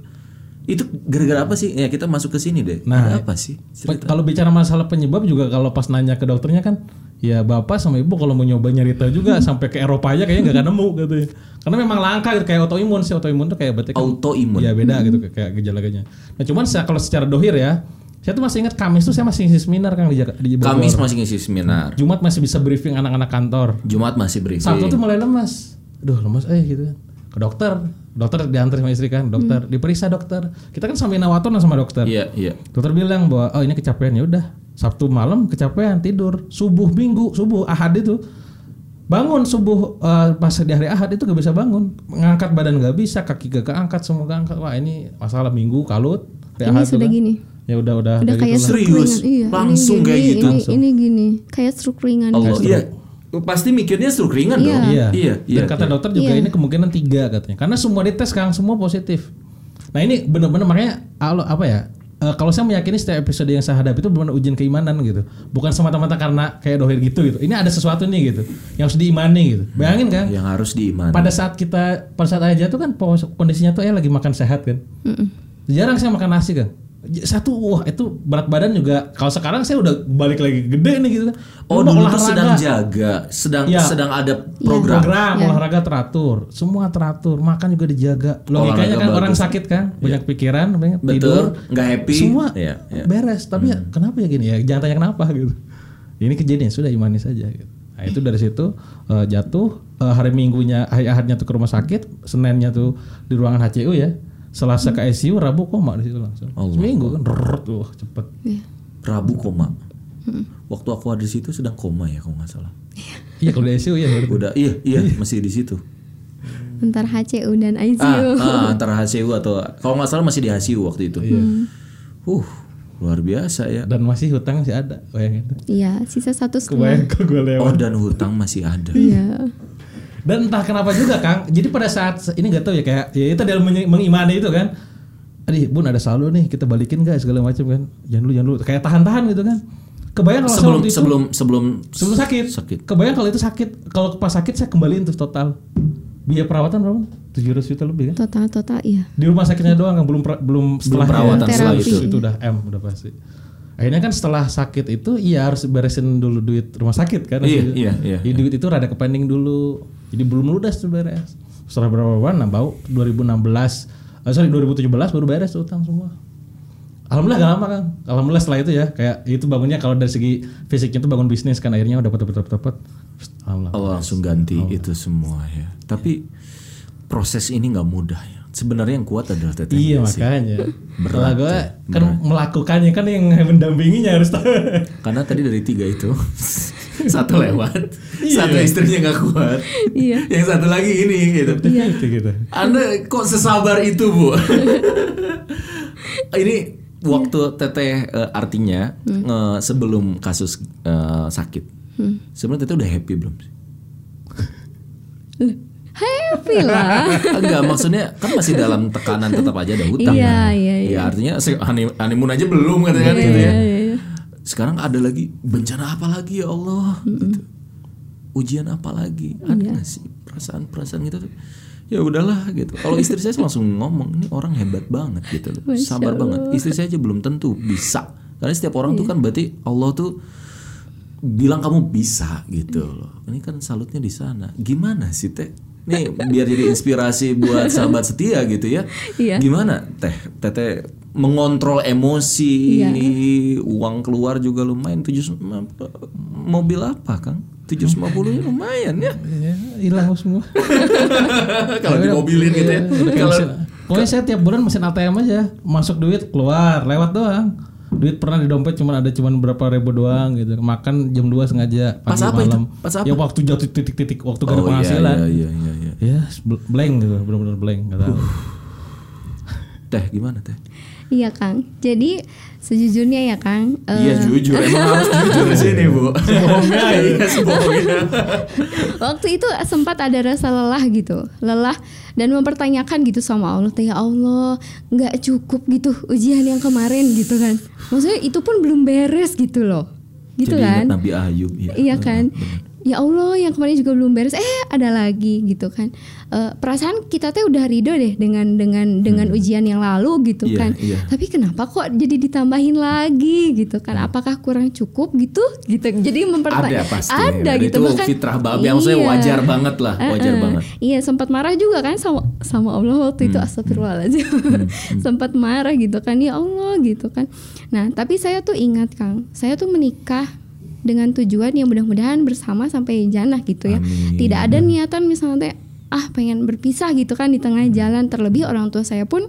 Itu gara-gara apa sih? Ya kita masuk ke sini deh. Nah, ada apa sih? Pe- Kalau bicara masalah penyebab juga kalau pas nanya ke dokternya kan ya bapak sama ibu kalau mau nyoba nyari tahu juga sampai ke Eropa aja kayaknya nggak akan nemu gitu ya. Karena memang langka gitu kayak autoimun sih autoimun tuh kayak berarti kan Autoimun. ya beda gitu kayak gejala-gejalanya. Nah cuman saya, kalau secara dohir ya saya tuh masih ingat Kamis tuh saya masih ngisi seminar kan di, Jak- di Bogor. Kamis masih ngisi seminar. Jumat masih bisa briefing anak-anak kantor. Jumat masih briefing. Sabtu tuh mulai lemas. Aduh lemas eh gitu kan. Ke dokter. Dokter diantar sama istri kan. Dokter diperiksa dokter. Kita kan sambil nawaton sama dokter. Iya, iya. Dokter bilang bahwa oh ini kecapean ya udah Sabtu malam kecapean tidur subuh minggu subuh ahad itu bangun subuh eh, pas di hari ahad itu gak bisa bangun mengangkat badan gak bisa kaki gak keangkat semua gak angkat wah ini masalah minggu kalut hari Ini Ahad sudah kan. gini. Ya udah udah Udah kayak gitu Serius? Iya, Langsung ini kayak gitu? Ini, ini gini, kayak stroke ringan. Allah, gitu. iya. Pasti mikirnya stroke ringan dong. Iya. Iya, iya. Dan kata dokter juga ini kemungkinan tiga katanya. Karena semua dites sekarang semua positif. Nah ini benar-benar makanya alo- apa ya? eh, kalau saya meyakini setiap episode yang saya hadapi itu benar ujian keimanan gitu. Bukan semata-mata karena kayak dohir gitu gitu. Ini ada sesuatu nih gitu yang harus diimani gitu. Bayangin kan? Yang harus diimani. Pada saat kita pada saat aja tuh kan kondisinya tuh ya lagi makan sehat kan. Jarang saya makan nasi kan. Satu wah itu berat badan juga. Kalau sekarang saya udah balik lagi gede nih gitu kan. Oh dulu tuh olahraga. sedang jaga, sedang Iya. sedang ada program. program Ya. olahraga teratur semua teratur makan juga dijaga logikanya Olahraga kan orang bagus. sakit kan banyak pikiran banyak Betul, tidur nggak happy. semua Iya, iya. beres tapi ya kenapa ya gini ya jangan tanya kenapa gitu ini kejadian sudah imani saja gitu. nah itu dari situ eh, jatuh eh, hari minggunya hari ahadnya tuh ke rumah sakit seninnya tuh di ruangan HCU ya selasa ke ICU rabu koma di situ langsung Allah. seminggu kan Rrrt, wah cepet Iya. Rabu koma. Waktu aku ada di situ sedang koma ya kalau nggak salah. iya kalau di ICU ya. Udah iya iya masih di situ. Antara HCU dan ICU. Ah, ah, antara HCU atau kalau nggak salah masih di HCU waktu itu. Uh, luar biasa ya. dan masih hutang masih ada bayangin Iya, sisa satu setengah. kebayang gue lewat Oh dan hutang masih ada. Iya. Dan entah kenapa juga Kang, jadi pada saat ini nggak tahu ya kayak ya itu dalam mengimani itu kan. Aduh, Bun ada saldo nih, kita balikin gak segala macam kan. Jangan dulu, jangan dulu. Kayak tahan-tahan gitu kan. Kebayang kalau Sebelum itu, sebelum sebelum sebelum sakit. sakit. Kebayang kalau itu sakit. Kalau pas sakit saya kembaliin tuh total. Biaya perawatan berapa? 700 juta lebih kan. Total total iya. Di rumah sakitnya doang kan belum belum setelah perawatan setelah itu. itu udah M udah pasti. Akhirnya kan setelah sakit itu iya harus beresin dulu duit rumah sakit kan. Iya, iya, iya, Jadi duit itu rada kepending dulu. Jadi belum ludas tuh beres. Setelah berapa bulan nah bau 2016 eh, sorry 2017 baru beres tuh utang semua. Alhamdulillah gak lama kan. Alhamdulillah setelah itu ya kayak itu bangunnya kalau dari segi fisiknya tuh bangun bisnis kan akhirnya udah dapat dapat dapat dapat. Alhamdulillah. Allah langsung ganti itu semua ya. Tapi proses ini nggak mudah ya. Sebenarnya yang kuat adalah teteh. Iya sih. makanya. Berat Kalau gue ya, kan melakukannya kan yang mendampinginya harus tahu. Karena tadi dari tiga itu satu lewat, Iya. satu istrinya nggak kuat, Iya. yang satu lagi ini gitu. Itu gitu. Anda kok sesabar itu bu? ini waktu teteh eh, artinya eh, sebelum kasus eh, sakit, sebenarnya teteh udah happy belum? sih? Happy lah. Enggak, maksudnya kan masih dalam tekanan tetap aja ada hutang. Iya, kan? iya, Ya, artinya se- honey- honeymoon aja belum katanya kan gitu ya. Sekarang ada lagi bencana apa lagi ya Allah gitu. Ujian apa lagi? Ada nggak sih perasaan-perasaan gitu tuh ya udahlah gitu. Kalau istri saya langsung ngomong ini orang hebat banget gitu loh. Masya Sabar banget. Istri saya aja belum tentu bisa. Karena setiap orang tuh kan berarti Allah tuh bilang kamu bisa gitu loh. Ini kan salutnya di sana. Gimana sih teh? Nih biar jadi inspirasi buat sahabat setia gitu ya. Iya. Gimana teh? Teteh mengontrol emosi, Iya. uang keluar juga lumayan. Tujuh mobil apa kang? 750 nya lumayan ya. Ya, hilang semua. Kalau dimobilin gitu ya. Kayak Kalau Pokoknya saya tiap bulan mesin ATM aja, masuk duit keluar, lewat doang. Duit pernah di dompet cuma ada cuma berapa ribu doang gitu. Makan jam 2 sengaja Pas apa itu? malam. Pas apa? Ya waktu jatuh titik-titik waktu gak ada Oh, iya, penghasilan. iya, iya, iya, iya. Ya, blank gitu, benar-benar blank, gak tahu. Teh gimana teh? Iya Kang. Jadi sejujurnya ya Kang. eh, Iya jujur, emang harus jujur di sini bu. Sebohongnya, iya sebohongnya. waktu itu sempat ada rasa lelah gitu, lelah dan mempertanyakan gitu sama Allah, "Teh, ya Allah, nggak cukup gitu ujian yang kemarin gitu kan. Maksudnya itu pun belum beres gitu loh, gitu Jadi kan? Nabi Ayub. Ya. Iya kan? Ya Allah, yang kemarin juga belum beres. Eh, ada lagi gitu kan. Eh, perasaan kita teh udah ridho deh dengan dengan dengan ujian yang lalu gitu Hmm. Iya, kan. iya. Tapi kenapa kok jadi ditambahin lagi gitu kan? Apakah kurang cukup gitu? Gitu. Jadi mempertanyakan Ada pasti. Ada Dan gitu Itu bahkan fitrah babi yang saya Iya. wajar banget lah, wajar Eh, eh. banget. Iya sempat marah juga kan sama sama Allah waktu Hmm. itu astagfirullahaladzim sempat marah gitu kan ya Allah gitu kan. Nah tapi saya tuh ingat Kang, saya tuh menikah dengan tujuan yang mudah-mudahan bersama sampai jannah gitu ya. Amin. Tidak ada niatan misalnya teh, ah pengen berpisah gitu kan di tengah jalan. Terlebih orang tua saya pun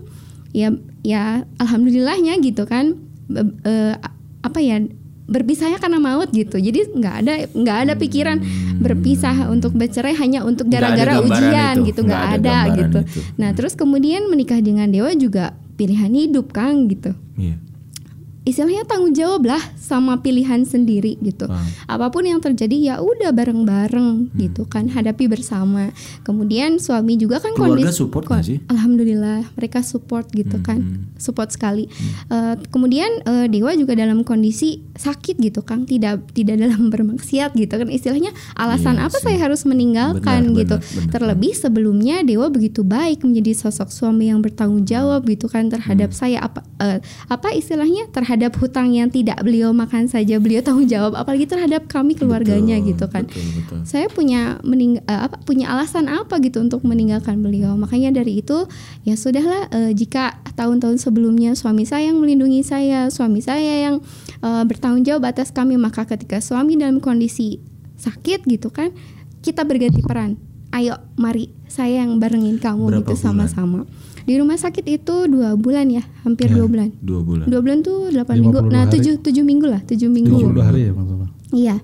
ya ya alhamdulillahnya gitu kan be- eh, apa ya berpisahnya karena maut gitu jadi nggak ada nggak ada pikiran berpisah untuk bercerai hanya untuk gara-gara ujian itu, gitu nggak ada ada, gitu itu. nah terus kemudian menikah dengan dewa juga pilihan hidup kang gitu Iya. Istilahnya tanggung jawab lah sama pilihan sendiri gitu. Paham. Apa pun yang terjadi ya udah bareng-bareng Hmm. gitu kan hadapi bersama. Kemudian suami juga kan Keluarga kondisi support nggak sih? Alhamdulillah mereka support gitu kan. Hmm. Support sekali. Eh, kemudian eh, Dewa juga dalam kondisi sakit gitu kan, tidak tidak dalam bermaksiat gitu kan. Istilahnya alasan Iya apa sih. saya harus meninggalkan Benar, gitu. benar, benar. Terlebih sebelumnya Dewa begitu baik menjadi sosok suami yang bertanggung jawab gitu kan terhadap Hmm. saya apa eh, apa istilahnya terhadap hutang yang tidak beliau makan saja beliau tanggung jawab apalagi terhadap kami keluarganya Betul, gitu kan. Betul, betul. Saya punya mening eh, apa punya alasan apa gitu untuk meninggalkan beliau. Makanya dari itu ya sudahlah eh, jika tahun-tahun sebelumnya suami saya yang melindungi saya, suami saya yang eh, bertanggung jawab atas kami, maka ketika suami dalam kondisi sakit gitu kan, kita berganti peran. Ayo, mari saya yang barengin kamu Berapa gitu sama-sama. Di rumah sakit itu dua bulan ya, hampir Ya. dua bulan. Dua bulan. Dua bulan tuh 8 52 minggu. Nah, hari. tujuh tujuh minggu lah, tujuh minggu. 72 hari ya maksudnya. Iya,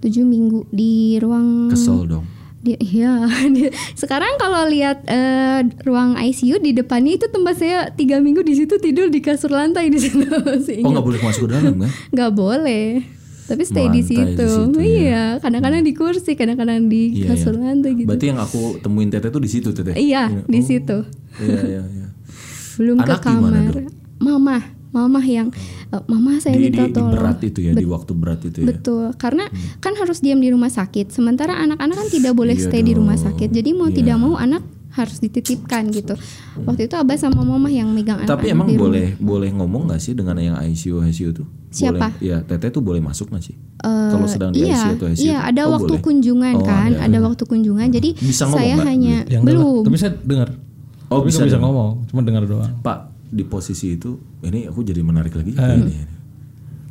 tujuh minggu di ruang. Kesel dong. Di, iya, di- sekarang kalau lihat eh, ruang ICU di depannya itu tempat saya tiga minggu di situ tidur di kasur lantai di situ. Oh nggak boleh masuk ke dalam kan? Nggak boleh. Tapi stay di Lantai di situ. situ, ya. Iya, kadang-kadang di kursi, kadang-kadang di Iya, kasur iya. lantai gitu. Berarti yang aku temuin teteh tuh di situ teteh. Iya, di Oh, situ. Iya iya iya. Belum Anak ke kamar. Mama, mama yang eh, mama saya Di, di, minta di tolong. berat itu ya, di waktu berat itu ya. Betul, karena kan harus diam di rumah sakit. Sementara anak-anak kan tidak boleh Iya stay di rumah dong. sakit. Jadi mau Iya. tidak mau anak harus dititipkan gitu. Waktu itu abah sama mama yang megang anak-anak Tapi emang boleh boleh ngomong nggak sih dengan yang ICU ICU tuh? Siapa? Boleh, ya teteh tuh boleh masuk nggak sih? Eh, Kalau sedang di iya, ICU atau ICU? Iya, tuh? ada Oh, waktu boleh. kunjungan Oh, kan, ada. ada. waktu kunjungan. Jadi Bisa ngomong, saya Mbak? hanya Ya, lah. belum. Tapi saya dengar. Oh, Tapi bisa bisa dengar. ngomong, cuma dengar doang. Pak di posisi itu ini aku jadi menarik lagi. Eh. Ini, ini.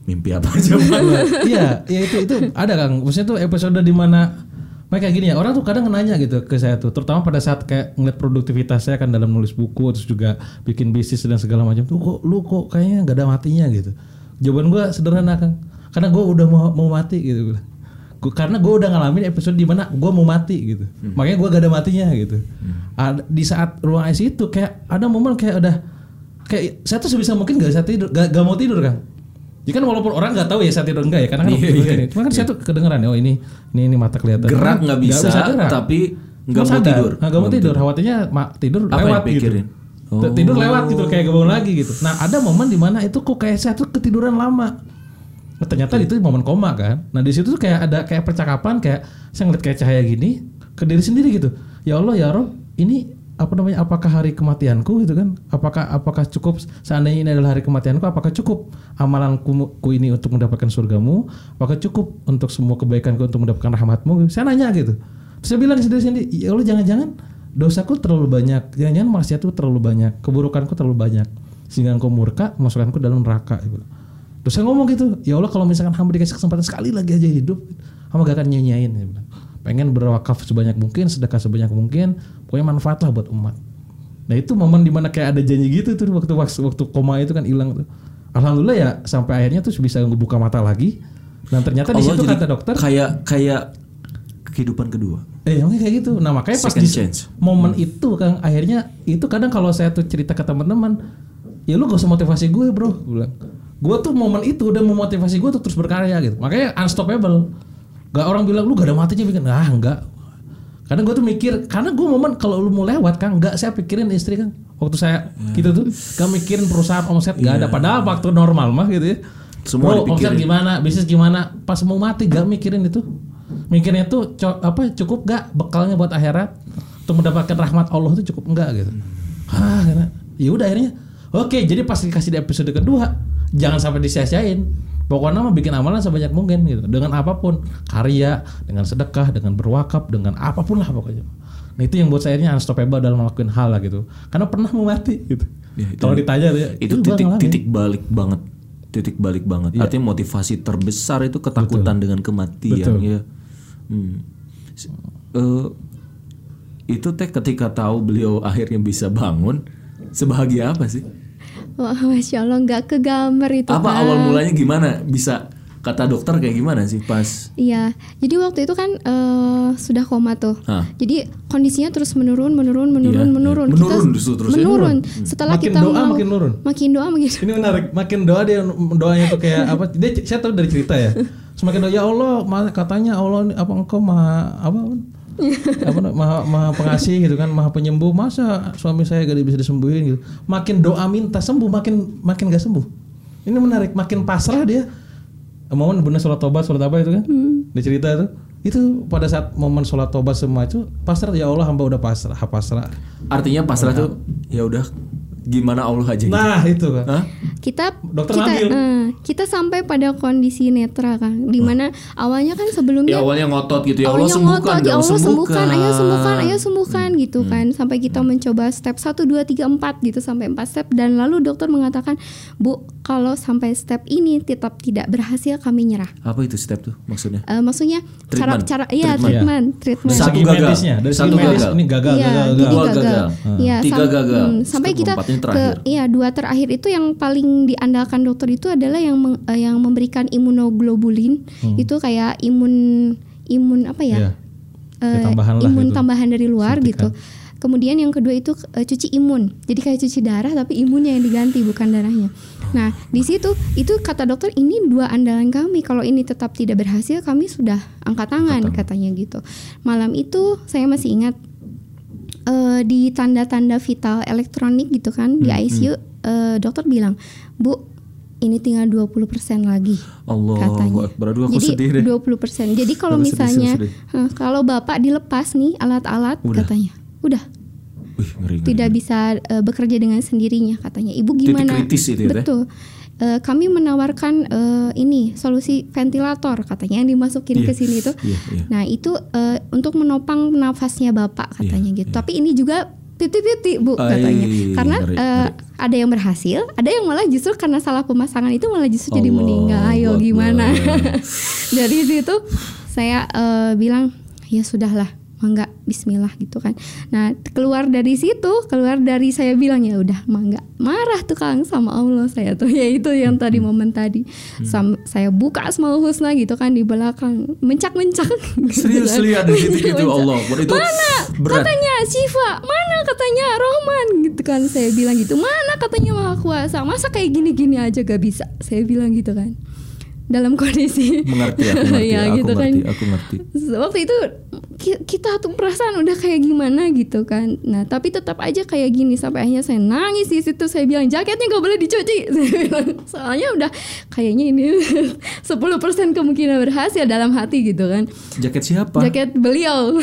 Mimpi apa aja? Iya, iya itu itu ada Kang. Maksudnya tuh episode di mana mereka gini ya, orang tuh kadang nanya gitu ke saya tuh, terutama pada saat kayak ngeliat produktivitas saya kan dalam nulis buku terus juga bikin bisnis dan segala macam tuh kok lu kok kayaknya nggak ada matinya gitu. Jawaban gua sederhana Kang. Karena gua udah mau mau mati gitu. Gua, karena gue udah ngalamin episode di mana gue mau mati gitu, makanya gue gak ada matinya gitu. Ada, di saat ruang ICU itu kayak ada momen kayak udah kayak saya tuh sebisa mungkin gak bisa tidur, gak, gak mau tidur Kang. Ya kan walaupun orang nggak tahu ya saya tidur enggak ya, karena kan Iya, iya. ini. Cuma kan saya tuh kedengeran ya, oh ini ini ini mata kelihatan. Gerak nggak bisa, gerak. tapi nggak mau tidur. Nggak mau tidur, khawatirnya ma- tidur Apa lewat gitu. Oh. Tidur lewat gitu kayak kebangun lagi gitu. Nah ada momen di mana itu kok kayak saya tuh ketiduran lama. Nah, ternyata itu momen koma kan. Nah di situ tuh kayak ada kayak percakapan kayak saya ngeliat kayak cahaya gini ke diri sendiri gitu. Ya Allah ya Rob, ini apa namanya apakah hari kematianku gitu kan apakah apakah cukup seandainya ini adalah hari kematianku apakah cukup amalanku ku ini untuk mendapatkan surgamu apakah cukup untuk semua kebaikanku untuk mendapatkan rahmatmu saya nanya gitu saya bilang sendiri sendiri ya Allah jangan-jangan dosaku terlalu banyak jangan-jangan maksiatku terlalu banyak keburukanku terlalu banyak sehingga engkau murka masukkanku dalam neraka gitu. Terus saya ngomong gitu, ya Allah kalau misalkan hamba dikasih kesempatan sekali lagi aja hidup, hamba gak akan nyanyain. Bilang. Pengen berwakaf sebanyak mungkin, sedekah sebanyak mungkin, pokoknya manfaat lah buat umat. Nah itu momen di mana kayak ada janji gitu tuh waktu waktu, waktu koma itu kan hilang tuh. Alhamdulillah ya sampai akhirnya tuh bisa ngebuka mata lagi. Dan ternyata di situ kata dokter, kayak kayak kehidupan kedua. Eh, emangnya kayak gitu. Nah, makanya pas di chance. momen itu kan akhirnya itu kadang kalau saya tuh cerita ke teman-teman, ya lu gak usah motivasi gue, Bro. Gue bilang. Gue tuh momen itu udah memotivasi gue untuk terus berkarya gitu. Makanya unstoppable. Gak orang bilang lu gak ada matinya bikin, ah enggak. Karena gue tuh mikir, karena gue momen kalau lu mau lewat kan, enggak saya pikirin istri kan. Waktu saya gitu tuh, gak mikirin perusahaan omset gak ada. Padahal waktu normal mah gitu ya. Semua Bro, omset gimana, bisnis gimana, pas mau mati gak mikirin itu. Mikirnya tuh co- apa cukup gak bekalnya buat akhirat untuk mendapatkan rahmat Allah tuh cukup enggak gitu. Ah, karena ya udah akhirnya. Oke, jadi pas dikasih di episode kedua, jangan sampai disia-siain. Pokoknya mah bikin amalan sebanyak mungkin gitu. Dengan apa pun, karya, dengan sedekah, dengan berwakaf, dengan apa pun lah pokoknya. Nah itu yang buat saya akhirnya unstoppable dalam melakukan hal lah gitu. Karena pernah mau mati gitu. Ya, itu- Kalau ditanya ya, itu gua titik titik balik banget titik balik banget Iya. artinya motivasi terbesar itu ketakutan dengan kematian Betul. ya Hmm. Eh, itu teh ketika tahu beliau akhirnya bisa bangun sebahagia apa sih Wah, masya Allah nggak kegambar itu. apa Kang. awal mulanya gimana bisa kata dokter kayak gimana sih pas Iya, jadi waktu itu kan eh, sudah koma tuh. Hah. Jadi kondisinya terus menurun, menurun, menurun, Iya, menurun. iya. Menurun justru terus ya? menurun. Setelah Makin kita doa, mau- makin nurun. makin doa makin. Ini menarik, makin doa dia doanya tuh kayak apa? Dia saya tahu dari cerita ya. Semakin doa ya Allah, katanya Allah ini- apa engkau maha apa? Apa maha, maha pengasih gitu kan, maha penyembuh. Masa suami saya gak bisa disembuhin gitu. Makin doa minta sembuh, makin makin gak sembuh. Ini menarik, makin pasrah dia. Momen bener sholat tobat, sholat apa itu kan? Dia cerita itu. Itu pada saat momen sholat tobat semua itu pasrah ya Allah hamba udah pasrah, pasrah. artinya pasrah tuh ya udah gimana Allah aja gitu. Nah itu kan. Hah? Kita Dokter kita ngambil. eh, kita sampai pada kondisi netra kan, di mana awalnya kan sebelumnya ya awalnya ngotot gitu ya Allah Awalnya sembuhkan ngotot, ya ya Allah sembuhkan, ayo sembuhkan, ayo sembuhkan Hmm. gitu kan. Sampai kita mencoba step 1 2 3 4 gitu sampai 4 step dan lalu dokter mengatakan, "Bu, kalau sampai step ini tetap tidak berhasil kami nyerah." apa itu step tuh maksudnya Eh, maksudnya cara Treatment. cara iya Treatment. treatment, treatment. Satu gagal. medisnya, dari Satu medis gagal. ini gagal, Iya, gagal, gagal. Dua gagal. gagal. Iya, Tiga sam- gagal. hmm, sampai Step kita ke iya dua terakhir itu yang paling diandalkan dokter itu adalah yang meng- eh, yang memberikan imunoglobulin. Itu kayak imun imun apa ya? Iya. Eh, Ya, tambahan lah imun gitu. tambahan dari luar Suntikan. gitu. Kemudian yang kedua itu eh, cuci imun. Jadi kayak cuci darah tapi imunnya yang diganti bukan darahnya. Nah, di situ itu kata dokter ini dua andalan kami. Kalau ini tetap tidak berhasil, kami sudah angkat tangan katanya gitu. Malam itu saya masih ingat eh, di tanda-tanda vital elektronik gitu kan di Hmm, ICU eh, dokter bilang, "Bu, ini tinggal 20% lagi." Allah katanya. Akbar Aduh aku Jadi sedih deh 20%. Jadi kalau sedih, misalnya sedih. eh, kalau Bapak dilepas nih alat-alat katanya, udah Wih, ngeri, ngeri. tidak bisa eh, bekerja dengan sendirinya katanya. Ibu Titik gimana? kritis itu ya? Betul. Eh, kami menawarkan eh, ini solusi ventilator katanya yang dimasukin Iya, ke sini itu. iya, iya. Nah, itu eh, untuk menopang nafasnya Bapak katanya Iya, gitu. Tapi ini juga piti-piti Bu katanya. Karena ngeri, ngeri. ada yang berhasil, ada yang malah justru karena salah pemasangan itu malah justru jadi Allah meninggal. Ayo gimana? Dari situ saya eh, bilang ya sudahlah mangga Bismillah gitu kan. Nah keluar dari situ, keluar dari saya bilang ya udah mangga marah tuh Kang sama Allah saya tuh ya itu yang tadi momen tadi. Sam- saya buka Asmaul Husna gitu kan di belakang mencak-mencak. Serius gitu kan. lihat di titik itu Mencak-mencak. Allah itu Mana berat katanya Syifa, mana katanya Rohman gitu kan saya bilang gitu. Mana katanya Maha Kuasa. Masa kayak gini-gini aja gak bisa. Saya bilang gitu kan. Dalam kondisi mengerti aku ngerti Iya, aku gitu kan. ngerti aku ngerti waktu itu ki- kita tuh perasaan udah kayak gimana gitu kan nah tapi tetap aja kayak gini sampai akhirnya saya nangis di situ saya bilang jaketnya nggak boleh dicuci soalnya udah kayaknya ini 10% kemungkinan berhasil dalam hati gitu kan Jaket siapa? jaket beliau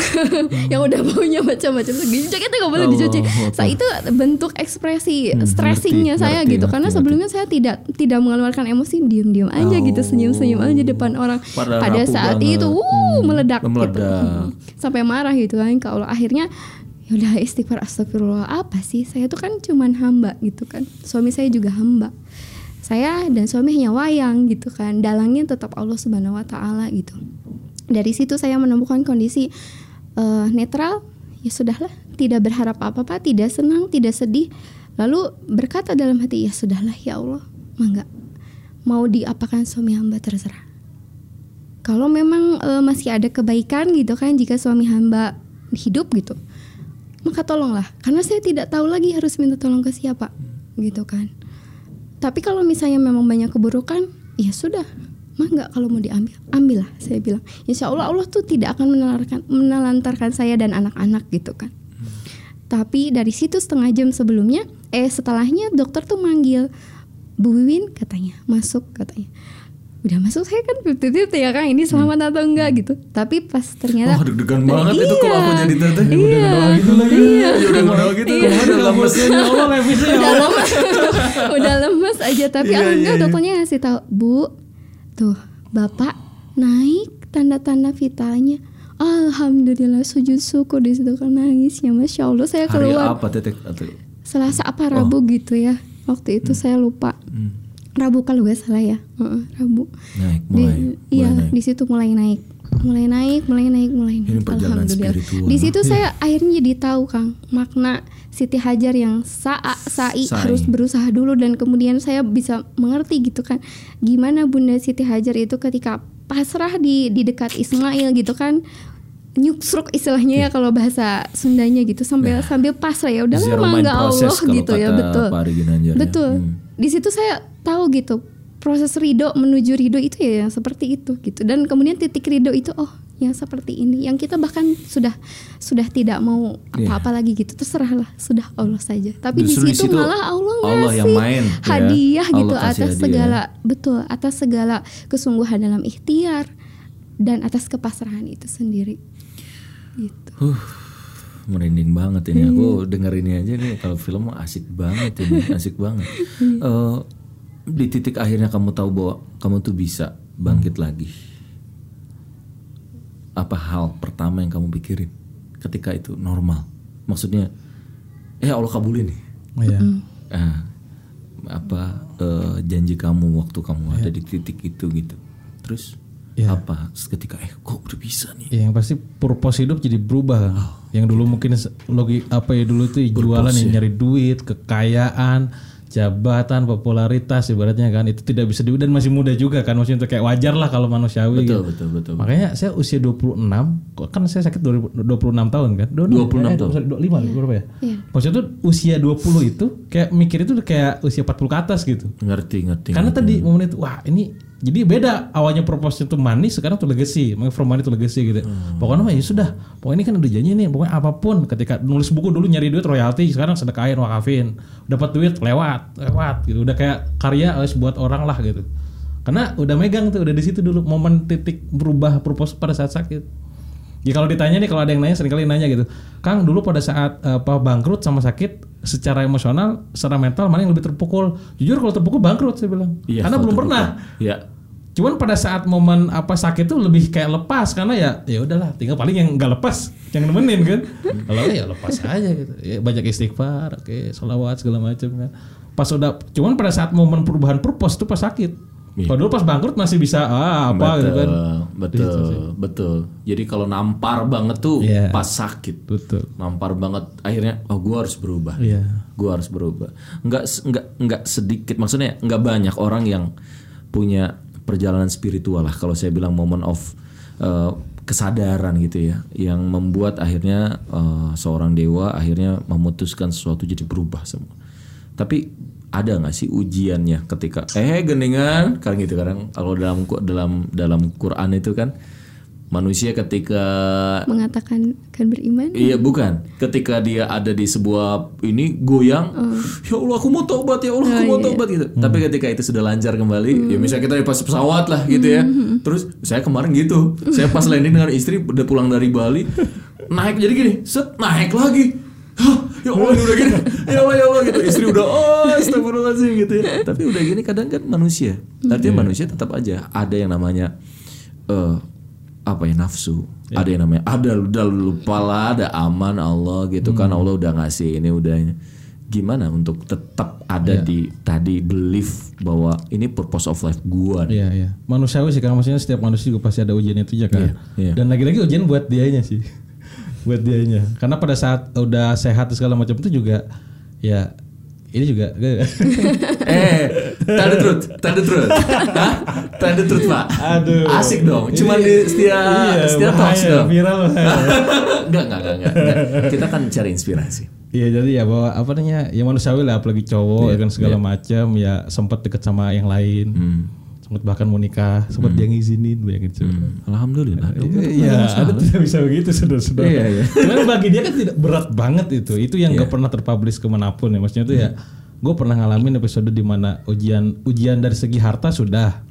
yang udah baunya macam-macam segini jaketnya nggak boleh Allah dicuci Akbar. saya itu bentuk ekspresi Hmm, stressingnya ngerti, saya ngerti, gitu ngerti, karena ngerti. sebelumnya saya tidak tidak mengeluarkan emosi diam-diam aja gitu Oh. Senyum-senyum aja depan orang. Pada rapuh saat banget. itu wuh, Hmm, meledak, gitu. meledak. Mm. sampai marah gitu kan ke Allah. Akhirnya ya udah istighfar astagfirullah. Apa sih? Saya tuh kan cuman hamba gitu kan. Suami saya juga hamba. Saya dan suami hanya wayang gitu kan. Dalangnya tetap Allah subhanahu wa taala gitu. Dari situ saya menemukan kondisi eh, netral. Ya sudahlah tidak berharap apa-apa tidak senang tidak sedih. Lalu berkata dalam hati ya sudahlah ya Allah. Mangga mau diapakan suami hamba terserah. Kalau memang eh, masih ada kebaikan gitu kan jika suami hamba hidup gitu maka tolonglah. Karena saya tidak tahu lagi harus minta tolong ke siapa gitu kan. Tapi kalau misalnya memang banyak keburukan ya sudah. Mah nggak kalau mau diambil ambillah saya bilang. Insya Allah Allah tuh tidak akan menelantarkan menelantarkan saya dan anak-anak gitu kan. Tapi dari situ setengah jam sebelumnya eh setelahnya dokter tuh manggil Bu Wiwin katanya masuk katanya udah masuk saya kan fifty ya kan ini selamat atau enggak gitu tapi pas ternyata Oh deg-degan banget itu kalau aku Iya. jadi teteh. Iya. gitu lagi. Iya. Ya udah udah gitu. Iya. Udah lemes. Ya ya udah lemas udah lemas aja tapi Iya, alhamdulillah iya, iya. dokternya ngasih tahu bu tuh bapak naik tanda-tanda vitalnya alhamdulillah sujud syukur di situ kan nangisnya masya allah saya Hari keluar apa teteh? Atau selasa apa rabu gitu ya waktu itu saya lupa Hmm. rabu kalau nggak salah ya Heeh, rabu naik di, mulai. iya mulai naik. di situ mulai naik mulai naik mulai naik mulai naik Ini alhamdulillah spiritual. di situ saya akhirnya jadi tahu kang makna Siti Hajar yang sa'a sa'i, Sa'i. harus berusaha dulu dan kemudian saya bisa mengerti gitu kan gimana Bunda Siti Hajar itu ketika pasrah di di dekat Ismail gitu kan nyuksruk istilahnya ya kalau bahasa Sundanya gitu sambil sambil pasrah ya udah lama nggak Allah gitu ya betul ya. betul Hmm. di situ saya tahu gitu proses ridho menuju ridho itu ya yang seperti itu gitu dan kemudian titik ridho itu oh yang seperti ini yang kita bahkan sudah sudah tidak mau Iya. apa-apa lagi gitu terserahlah sudah Allah saja tapi di situ malah Allah Allah ngasih yang main, ya. hadiah Allah gitu atas hadiah. segala betul atas segala kesungguhan dalam ikhtiar dan atas kepasrahan itu sendiri gitu Huh, merinding banget ini. Iya. Aku denger ini aja nih kalau film asik banget ini, asik banget. Iya. Eh, di titik akhirnya kamu tahu bahwa kamu tuh bisa bangkit lagi. Apa hal pertama yang kamu pikirin ketika itu normal? Maksudnya, eh Allah kabulin nih. Iya. Ah, apa eh, janji kamu waktu kamu Iya. ada di titik itu gitu. Terus Iya. apa? Seketika eh kok udah bisa nih. Ya, yang pasti purpose hidup jadi berubah kan. Yang dulu mungkin se- logi apa ya dulu tuh jualan yang nyari duit, kekayaan, jabatan, popularitas ibaratnya kan itu tidak bisa di dan masih muda juga kan maksudnya itu kayak wajar lah kalau manusiawi Betul gitu. betul betul. Makanya saya usia 26, kok kan saya sakit 20 26 tahun kan? 26 tahun. tahun. 25 berapa ya? Iya. Maksudnya tuh usia 20 itu kayak mikir itu kayak usia 40 ke atas gitu. Ngerti ngerti. Karena ngerti. tadi momen itu wah ini jadi beda awalnya proposal itu manis sekarang tuh legacy, makanya from money to legacy gitu. Pokoknya mah ya sudah, pokoknya ini kan udah janji nih, pokoknya apa pun ketika nulis buku dulu nyari duit royalti, sekarang sedekahin wakafin, dapat duit lewat, lewat gitu. Udah kayak karya harus buat orang lah gitu. Karena udah megang tuh, udah di situ dulu momen titik berubah proposal pada saat sakit. Ya kalau ditanya nih kalau ada yang nanya sering kali nanya gitu, Kang dulu pada saat eh, apa bangkrut sama sakit secara emosional, secara mental mana yang lebih terpukul? Jujur kalau terpukul bangkrut saya bilang, Iya, karena belum terbuka. pernah. Ya. Cuman pada saat momen apa sakit tuh lebih kayak lepas karena ya ya udahlah tinggal paling yang nggak lepas yang nemenin kan. Kalau ya lepas aja gitu. Ya, banyak istighfar, oke, salawat segala macam kan. Pas udah cuman pada saat momen perubahan purpose tuh pas sakit. Iya. Kalau dulu pas bangkrut masih bisa ah apa gitu kan. Betul, betul. Jadi kalau nampar banget tuh Iya. pas sakit. Betul. Nampar banget akhirnya oh gua harus berubah. Iya. Gua harus berubah. Enggak enggak enggak sedikit maksudnya enggak banyak orang yang punya perjalanan spiritual lah kalau saya bilang moment of eh, kesadaran gitu ya yang membuat akhirnya eh, seorang dewa akhirnya memutuskan sesuatu jadi berubah semua. Tapi ada nggak sih ujiannya ketika eh gendingan kan gitu kadang kalau dalam dalam dalam Quran itu kan Manusia ketika Mengatakan akan beriman. Iya bukan. Ketika dia ada di sebuah ini goyang, ya Allah aku mau tobat ya Allah aku mau tobat gitu. Tapi ketika itu sudah lancar kembali, ya misalnya kita di pas pesawat lah gitu ya. Terus saya kemarin gitu, saya pas landing dengan istri udah pulang dari Bali, naik jadi gini, set naik lagi. Ya Allah ini udah gini, ya Allah ya Allah gitu. Istri udah oh astagfirullahaladzim gitu ya. Tapi udah gini kadang kan manusia. Artinya manusia tetap aja ada yang namanya eh apa ya nafsu ada yang namanya ada udah lupa lah ada aman Allah gitu kan Allah udah ngasih ini udah gimana untuk tetap ada di tadi belief bahwa ini purpose of life gua. Iya iya. Manusiawi sih kan maksudnya setiap manusia juga pasti ada ujian itu ya kan. Iya, iya. Dan lagi-lagi ujian buat dianya sih. Buat dianya. Karena pada saat udah sehat segala macam itu juga ya ini juga. Eh tell the truth tell the truth. Hah? tell the truth pak. Aduh. asik dong. Cuma Ini- di setia iya, setia bahaya, talks dong. Viral enggak, enggak enggak kita kan cari inspirasi. Iya jadi ya bahwa apa namanya ya manusiawi lah apalagi cowok ya kan segala macam ya sempat deket sama yang lain sempat bahkan mau nikah sempat dia ngizinin bayangin coba. alhamdulillah Iya, ada tidak bisa begitu saudara-saudara. Iya, iya. Cuman bagi dia kan tidak berat banget itu. Itu yang gak pernah terpublish ke mana pun ya. Maksudnya itu ya, gue pernah ngalamin episode di mana ujian ujian dari segi harta sudah,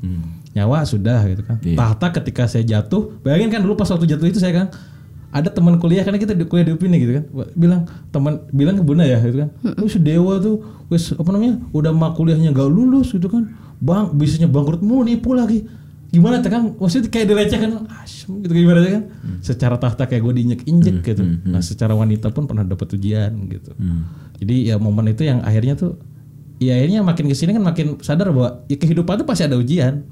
nyawa sudah gitu kan. Iya. Tahta ketika saya jatuh, bayangin kan dulu pas waktu jatuh itu saya kan ada teman kuliah karena kita di kuliah di UPI nih gitu kan. Bilang teman bilang ke bunda ya gitu kan. Wis dewa tuh wis apa namanya udah mah kuliahnya gak lulus gitu kan. Bang bisnisnya bangkrut mulu nipu lagi. Gimana tuh kan maksudnya kayak dilecehkan asem gitu gimana tuh kan secara tahta kayak gue diinjek injek gitu. nah secara wanita pun pernah dapat ujian gitu. Jadi ya momen itu yang akhirnya tuh ya akhirnya makin ke sini kan makin sadar bahwa ya kehidupan tuh pasti ada ujian.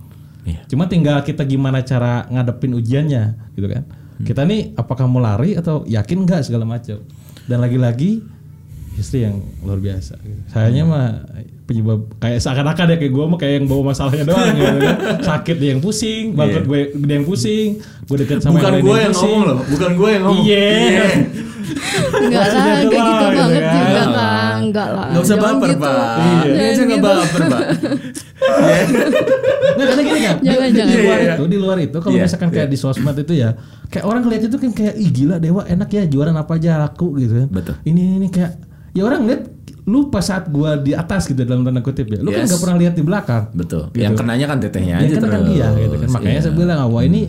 Iya. cuma tinggal kita gimana cara ngadepin ujiannya gitu kan kita nih apakah mau lari atau yakin nggak segala macam? Dan lagi-lagi istri yang luar biasa gitu. sayanya mah penyebab kayak seakan-akan ya kayak gue mah kayak yang bawa masalahnya doang gitu kan sakit dia yang pusing bangkrut gue dia yang pusing gue deket sama bukan gue yang pusing. ngomong loh bukan gue yang ngomong Iya. Enggak lah, kayak gitu doang, gitu banget kan. juga kan. Enggak lah. Nggak usah baper gitu. pak Ini aja nggak gitu. baper pak Nggak karena gini kan. Jangan, di, jangan. Di luar Iya, itu, di luar itu kalau Iya, misalkan kayak di sosmed itu ya, kayak orang ngeliat itu kan kayak ih gila dewa enak ya jualan apa aja laku gitu kan. Betul. Ini ini, ini kayak ya orang ngeliat lu pas saat gua di atas gitu dalam tanda kutip ya, lu kan Yes. nggak pernah lihat di belakang. betul Gitu. yang kenanya kan tetehnya Ya aja kan, kan terus dia gitu kan. Makanya Iya. saya bilang wah ini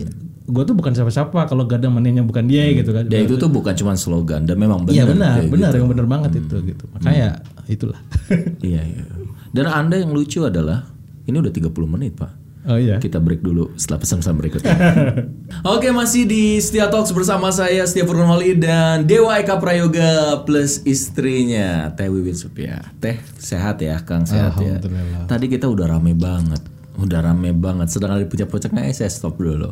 gua tuh bukan siapa-siapa kalau gak ada menihnya bukan dia gitu kan. dan itu tuh bukan cuma slogan dan memang benar Iya benar, benar gitu. yang benar banget itu gitu. Makanya itulah. iya iya dan anda yang lucu adalah ini udah 30 menit pak oh iya. Kita break dulu setelah pesan-pesan berikutnya. Oke, masih di Setia Talks bersama saya Setia Purnamali dan Dewa Eka Prayoga plus istrinya Teh Wiwit Supia. Teh sehat ya, Kang sehat ya. Tadi kita udah rame banget. Udah rame banget. Sedang ada pucak-pucaknya, eh, saya stop dulu.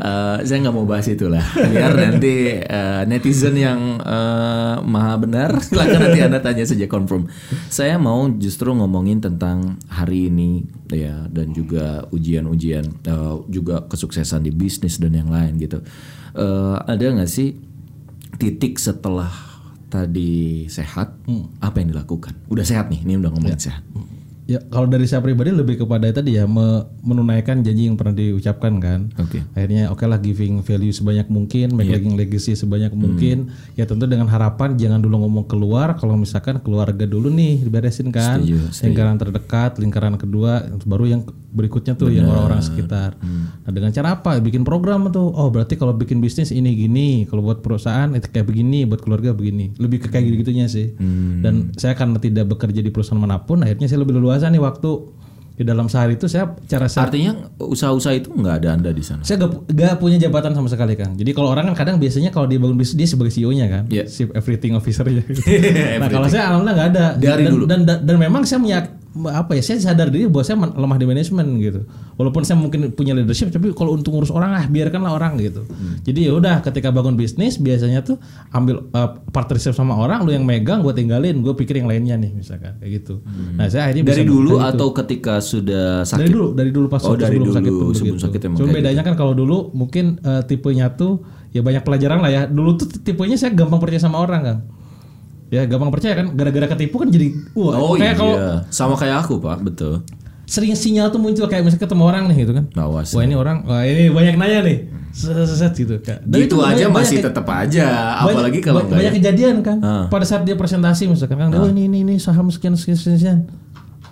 Eh, saya nggak mau bahas itulah. Biar nanti eh, netizen yang eh, maha benar, silakan nanti anda tanya saja confirm. Saya mau justru ngomongin tentang hari ini ya dan juga ujian-ujian, eh, juga kesuksesan di bisnis dan yang lain gitu. Eh, ada nggak sih titik setelah tadi sehat, apa yang dilakukan? Udah sehat nih, ini udah ngomongin sehat. Ya kalau dari saya pribadi lebih kepada tadi ya me- menunaikan janji yang pernah diucapkan kan. Oke. Akhirnya oke lah giving value sebanyak mungkin, making legacy sebanyak mungkin. Ya tentu dengan harapan jangan dulu ngomong keluar. Kalau misalkan keluarga dulu nih diberesin kan. Setuju, setuju. Lingkaran terdekat, lingkaran kedua, baru yang berikutnya tuh yang orang-orang sekitar. Nah dengan cara apa? Bikin program tuh. Oh berarti kalau bikin bisnis ini gini, kalau buat perusahaan itu kayak begini, buat keluarga begini. Lebih ke kayak gitu-gitunya sih. Dan saya karena tidak bekerja di perusahaan mana pun, akhirnya saya lebih leluasa nih waktu di dalam sehari itu saya cara saya Artinya usaha-usaha itu nggak ada anda di sana. saya gak, gak punya jabatan sama sekali kang. Jadi kalau orang kan kadang biasanya kalau dia bangun bisnis dia sebagai CEO-nya kan, Iya. chief everything officer ya. nah kalau saya alhamdulillah nggak ada. Dari dan, dulu. Dan, dan dan memang saya punya apa ya? Saya sadar diri bahwa saya lemah di manajemen gitu. Walaupun saya mungkin punya leadership, tapi kalau untuk ngurus orang ah biarkanlah orang gitu. Hmm. Jadi ya udah ketika bangun bisnis biasanya tuh ambil uh, partnership sama orang, lu yang megang, gue tinggalin, gue pikir yang lainnya nih misalkan kayak gitu. Nah saya akhirnya Hmm. Dari bisa dulu gitu. atau ketika sudah sakit? Dari dulu, dari dulu pas Oh, dari sebelum dulu, sakit pun sebelum begitu. sakit emang Cuma kayak bedanya kan kalau dulu mungkin eh, tipenya tuh ya banyak pelajaran lah ya. Dulu tuh tipenya saya gampang percaya sama orang kan. Ya gampang percaya kan gara-gara ketipu kan jadi wah Oh iya, kayak kalau sama kayak aku pak, betul. sering sinyal tuh muncul kayak misalnya ketemu orang nih gitu kan. Awas. Wah ini orang, wah ini banyak nanya nih. set, set, set gitu kak. Dan Gitu banyak- aja banyak- masih tetap aja, apalagi kalau banyak, banyak ya. kejadian kan. Pada saat dia presentasi misalkan kan, oh ini ini ini saham sekian sekian sekian.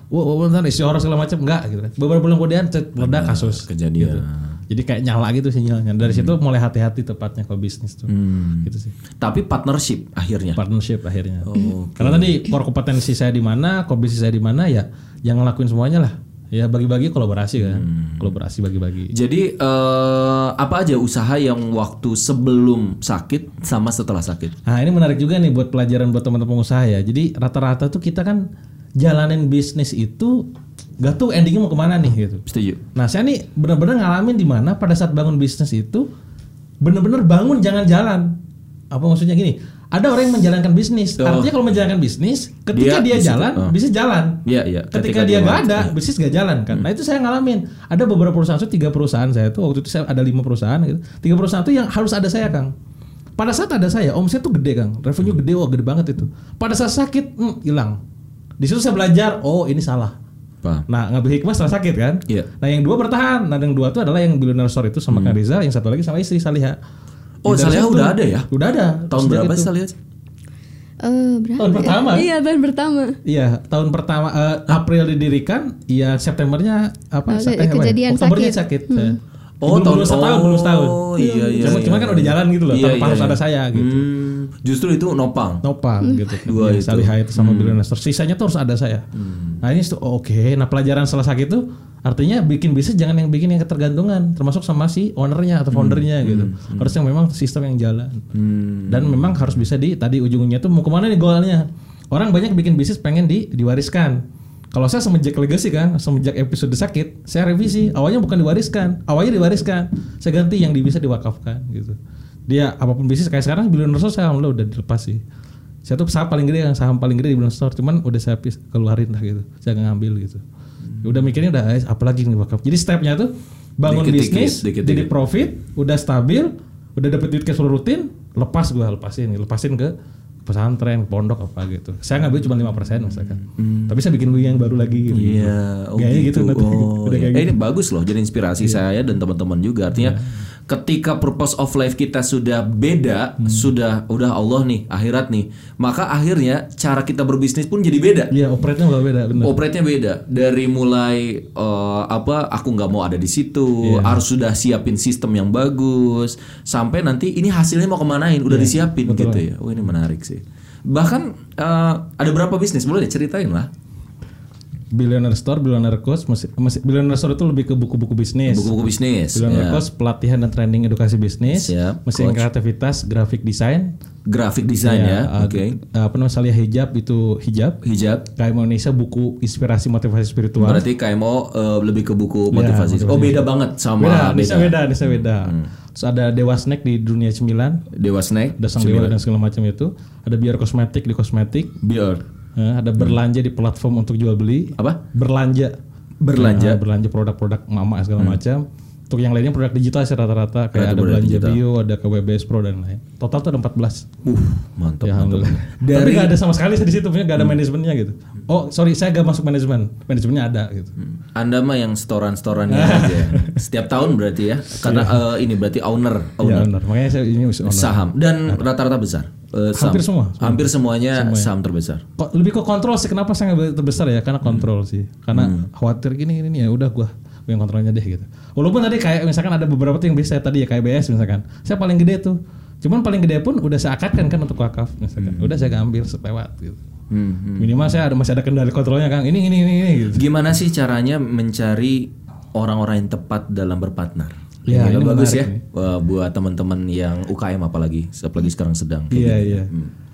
Wah, bentar isi orang segala macam enggak gitu kan. Beberapa bulan kemudian meledak kasus. kejadian. Gitu. Jadi kayak nyala gitu sinyalnya. Dari situ mulai hati-hati tepatnya kalau bisnis tuh. Gitu sih. Tapi partnership akhirnya. Partnership akhirnya. Oh, Karena tadi core kompetensi saya di mana, core bisnis saya di mana ya yang ngelakuin semuanya lah. Ya bagi-bagi kolaborasi kan. Kolaborasi bagi-bagi. Jadi eh, apa aja usaha yang waktu sebelum sakit sama setelah sakit? Nah ini menarik juga nih buat pelajaran buat teman-teman pengusaha ya. Jadi rata-rata tuh kita kan jalanin bisnis itu gak tuh endingnya mau ke mana nih gitu. Setuju. Nah saya nih benar-benar ngalamin di mana pada saat bangun bisnis itu benar-benar bangun jangan jalan. Apa maksudnya gini? Ada orang yang menjalankan bisnis. Oh. Artinya kalau menjalankan bisnis, ketika Dia dia, jalan, oh. bisnis jalan. Iya, iya. Ketika, Ketika dia nggak ada, bisnis gak jalan kan. Nah itu saya ngalamin. Ada beberapa perusahaan itu tiga perusahaan saya tuh waktu itu saya ada lima perusahaan gitu. Tiga perusahaan itu yang harus ada saya kang. Pada saat ada saya, omset tuh gede kang, revenue gede, wah gede banget itu. Pada saat sakit, hmm, hilang. Di situ saya belajar, oh ini salah. Paham. Nah ngambil hikmah setelah sakit kan. Iya. Nah yang dua bertahan. Nah yang dua itu adalah yang billionaire store itu sama Kang Rizal, yang satu lagi sama istri Saliha. Oh, Saliha udah ada ya? Udah ada. Tahun berapa sih? Eh, berapa Tahun ya? pertama? Iya, tahun pertama. Iya, tahun pertama eh, April didirikan, ya Septembernya apa? Oh, apa ya? kejadian Oktobernya sakit. sakit. saya. Oh, belum, tahun- belum setahun, belum setahun. oh, iya, iya, Cuma, iya, cuma kan iya. udah jalan gitu loh, Iya, tanpa iya, harus iya. ada saya gitu. Hmm, justru itu nopang. Nopang gitu. Dua Iya, itu. Saliha itu sama billionaire store. Sisanya tuh harus ada saya. Nah ini tuh oh, oke. Nah pelajaran setelah sakit itu artinya bikin bisnis jangan yang bikin yang ketergantungan, termasuk sama si ownernya atau foundernya gitu. Harus yang memang sistem yang jalan. Dan memang harus bisa di tadi ujungnya tuh mau ke mana nih goalnya. Orang banyak bikin bisnis pengen di diwariskan. Kalau saya semenjak legacy kan, semenjak episode sakit, saya revisi. Awalnya bukan diwariskan, awalnya diwariskan. Saya ganti yang di- bisa diwakafkan gitu. Dia apa pun bisnis kayak sekarang billionaire store saya alhamdulillah udah dilepas sih. Saya tuh saham paling gede yang saham paling gede di billionaire store, cuman udah saya keluarin lah gitu. Saya nggak ngambil gitu. Ya Udah mikirnya udah eh, apalagi nih wakaf. Jadi stepnya tuh bangun Dikit-dikit, bisnis, dikit-dikit. jadi profit, udah stabil, udah dapet duit cash flow rutin, lepas gua lepasin, lepasin ke pesantren, pondok apa gitu. Saya ngambil cuma 5% misalkan. Tapi saya bikin yang baru lagi gitu. Hmm. Iya, oh Gayanya gitu. gitu nanti. Oh, Udah iya. Eh, gitu. ini bagus loh, jadi inspirasi saya dan teman-teman juga. Artinya ketika purpose of life kita sudah beda, Hmm. sudah udah Allah nih, akhirat nih, maka akhirnya cara kita berbisnis pun jadi beda. Iya, operate-nya beda, benar. Operate-nya beda dari mulai eh, apa aku nggak mau ada di situ Iya. harus sudah siapin sistem yang bagus sampai nanti ini hasilnya mau kemanain udah disiapin Iya, betul gitu ya oh ini menarik sih bahkan eh, ada berapa bisnis boleh deh ceritain lah Billionaire Store, Billionaire Coach, masih, masih Billionaire Store itu lebih ke buku-buku bisnis. buku-buku bisnis Billionaire ya. Coach pelatihan dan training edukasi bisnis, Siap, mesin coach. kreativitas, grafik desain, grafik desain ya, uh, oke apa namanya Salia hijab itu hijab, hijab KM Indonesia buku inspirasi motivasi spiritual. berarti KMO eh, lebih ke buku motivasi motivasi. oh beda banget sama beda, beda, bisa beda, bisa beda. Terus ada Dewa Snack di dunia cemilan, Dewa Snack ada Sang Dewa dan segala macam itu. Ada biar kosmetik di kosmetik, biar Eh, ada berlanja di platform untuk jual beli. apa Berlanja. Berlanja. Eh, berlanja produk-produk mama segala macam. Untuk yang lainnya produk digital sih rata-rata kayak ada produk belanja digital. bio, ada KWBS Pro dan lain. Total tuh ada 14. uh mantap Ya mantap alhamdulillah. Tapi gak ada sama sekali di situ, punya gak ada manajemennya gitu. Oh sorry, saya gak masuk manajemen. Manajemennya ada gitu. Anda mah yang setoran-setorannya aja. Setiap tahun berarti ya. Karena eh, ini berarti owner, Ya owner benar. Makanya saya ini owner. saham dan rata-rata besar. Saham. Hampir semua. Hampir semuanya saham terbesar. Kok lebih ke kontrol sih kenapa saya terbesar ya karena kontrol sih karena khawatir gini nih, ya udah gua yang kontrolnya deh gitu walaupun tadi kayak misalkan ada beberapa tuh yang bisa tadi ya kayak BS misalkan saya paling gede tuh cuman paling gede pun udah saya akadkan kan untuk wakaf misalkan udah saya ambil selewat gitu Hmm, hmm. minimal saya ada masih ada kendali kontrolnya kan ini ini ini, ini gitu Gimana sih caranya mencari orang-orang yang tepat dalam berpartner? Ya, Ini ini bagus ya. Wah, buat teman-teman yang UKM apalagi, apalagi sekarang sedang. Iya iya.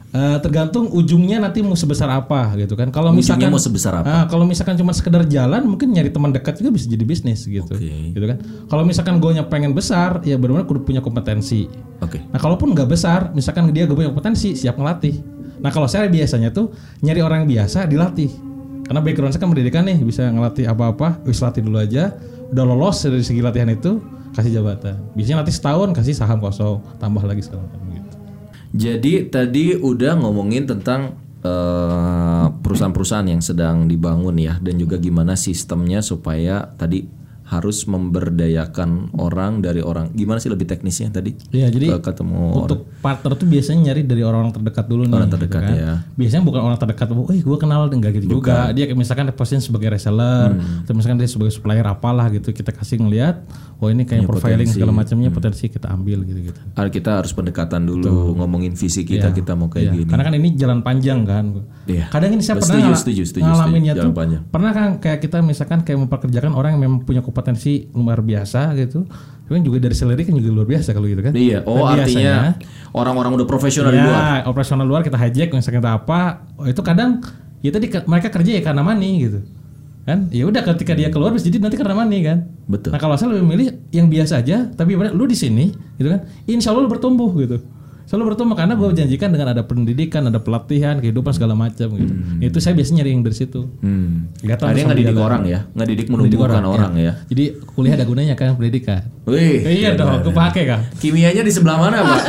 Eh, tergantung ujungnya nanti mau sebesar apa gitu kan. Kalau misalkan mau sebesar apa? Ah, kalau misalkan cuma sekedar jalan, mungkin nyari teman dekat juga bisa jadi bisnis gitu. Oke. Gitu kan. Kalau misalkan gue pengen besar, ya benar-benar kudu punya kompetensi. Oke. Nah kalaupun nggak besar, misalkan dia gak punya kompetensi, siap ngelatih. Nah kalau saya biasanya tuh nyari orang yang biasa dilatih. Karena background saya kan pendidikan nih, bisa ngelatih apa-apa, wis latih dulu aja. Udah lolos dari segi latihan itu, kasih jabatan. Biasanya latih setahun, kasih saham kosong, tambah lagi segala macam gitu. Jadi tadi udah ngomongin tentang eh, perusahaan-perusahaan yang sedang dibangun ya dan juga gimana sistemnya supaya tadi harus memberdayakan orang dari orang gimana sih lebih teknisnya tadi? Iya, jadi Ke- ketemu untuk partner tuh biasanya nyari dari orang-orang terdekat dulu nih. Orang gitu terdekat, kan. ya. Biasanya bukan orang terdekat, oh gue kenal enggak gitu juga. Dia misalkan posisinya sebagai reseller, Hmm. atau misalkan dia sebagai supplier apalah gitu. Kita kasih ngelihat, oh ini kayak profiling segala macamnya potensi kita ambil gitu-gitu. Ah, kita harus pendekatan dulu ngomongin visi kita kita mau kayak Iya, gini. Karena kan ini jalan panjang kan. Iya. Kadang ini saya Setuju, pernah ngala- setuju, setuju, ngalaminnya setuju. tuh. Panjang. Pernah kan kayak kita misalkan kayak memperkerjakan orang yang memang punya kompetensi luar biasa gitu. Tapi juga dari salary kan juga luar biasa kalau gitu kan. Iya, oh Nah, artinya orang-orang udah profesional di luar. Ya, operasional luar kita hijack misalkan kita apa, oh, itu kadang ya tadi mereka kerja ya karena money gitu. Kan? Ya udah ketika dia keluar bisa jadi nanti karena money kan. Betul. Nah, kalau saya lebih milih yang biasa aja, tapi lu di sini gitu kan. Insya Allah lu bertumbuh gitu. Selalu bertumbuh karena gue janjikan dengan ada pendidikan, ada pelatihan, kehidupan segala macam gitu. Itu saya biasanya nyari yang dari situ. Hmm. Gak tahu Ada yang ngedidik jalan. orang ya, ngedidik menumbuhkan orang, ya. Jadi kuliah ada gunanya kan pendidikan. Wih, iya dong, kepake kan. kimianya di sebelah mana, Pak?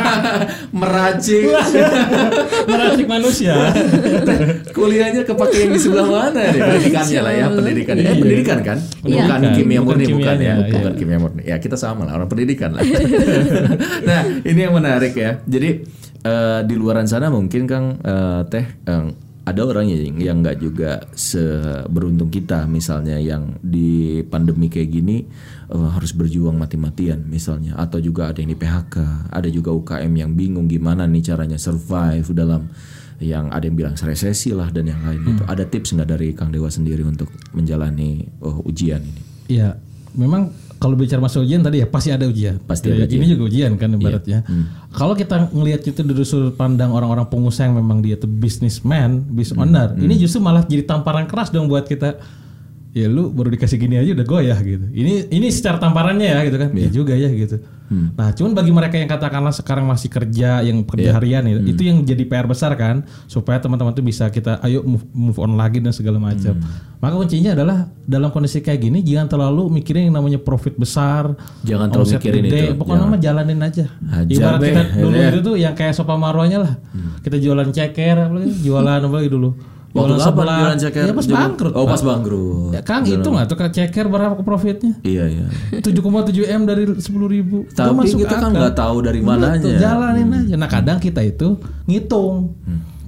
Meracik. Meracik manusia. Kuliahnya kepake yang di sebelah mana nih? Pendidikannya lah ya, pendidikan. Eh, pendidikan kan? Bukan Pendidikan. kimia Bukan murni bukan ya, bukan kimia murni. Ya, kita sama lah orang pendidikan lah. nah, ini yang menarik ya. Jadi eh, di luaran sana mungkin Kang eh, Teh eh, ada orang yang yang nggak juga seberuntung kita misalnya yang di pandemi kayak gini eh, harus berjuang mati-matian misalnya. Atau juga ada yang di PHK ada juga UKM yang bingung gimana nih caranya survive dalam yang ada yang bilang resesi lah dan yang lain gitu. Ada tips nggak dari Kang Dewa sendiri untuk menjalani oh, ujian ini? Iya, memang kalau bicara masalah ujian tadi ya pasti ada ujian. Pasti Ya, ada Hmm. Ini juga ujian kan ibaratnya. Kalau kita ngelihat itu dari sudut pandang orang-orang pengusaha yang memang dia tuh businessman, business Hmm. owner, ini justru malah jadi tamparan keras dong buat kita. Ya lu baru dikasih gini aja udah goyah gitu. Ini ini secara tamparannya ya gitu kan. Iya. Ya juga ya gitu. Hmm. Nah, cuman bagi mereka yang katakanlah sekarang masih kerja yang Iya. pekerja harian itu, Hmm. itu yang jadi PR besar kan supaya teman-teman tuh bisa kita ayo move, move on lagi dan segala macam. Hmm. Maka kuncinya adalah dalam kondisi kayak gini jangan terlalu mikirin yang namanya profit besar. Jangan terlalu mikirin gede. itu, Pokoknya jangan. mah jalanin aja. Hajar Ibarat be, kita dulu ya. itu tuh yang kayak sopa marwahnya lah. Kita jualan ceker, jualan apalagi dulu. Waktu kapan jualan ceker? Ya pas Zaman- bangkrut. Oh pas bangkrut. Ya, Kang itu nggak tuh ceker berapa ke profitnya? Iya iya. 7,7 m dari 10 ribu. Tapi kita kan nggak tahu dari mananya. Betul, jalanin aja. Nah kadang kita itu ngitung.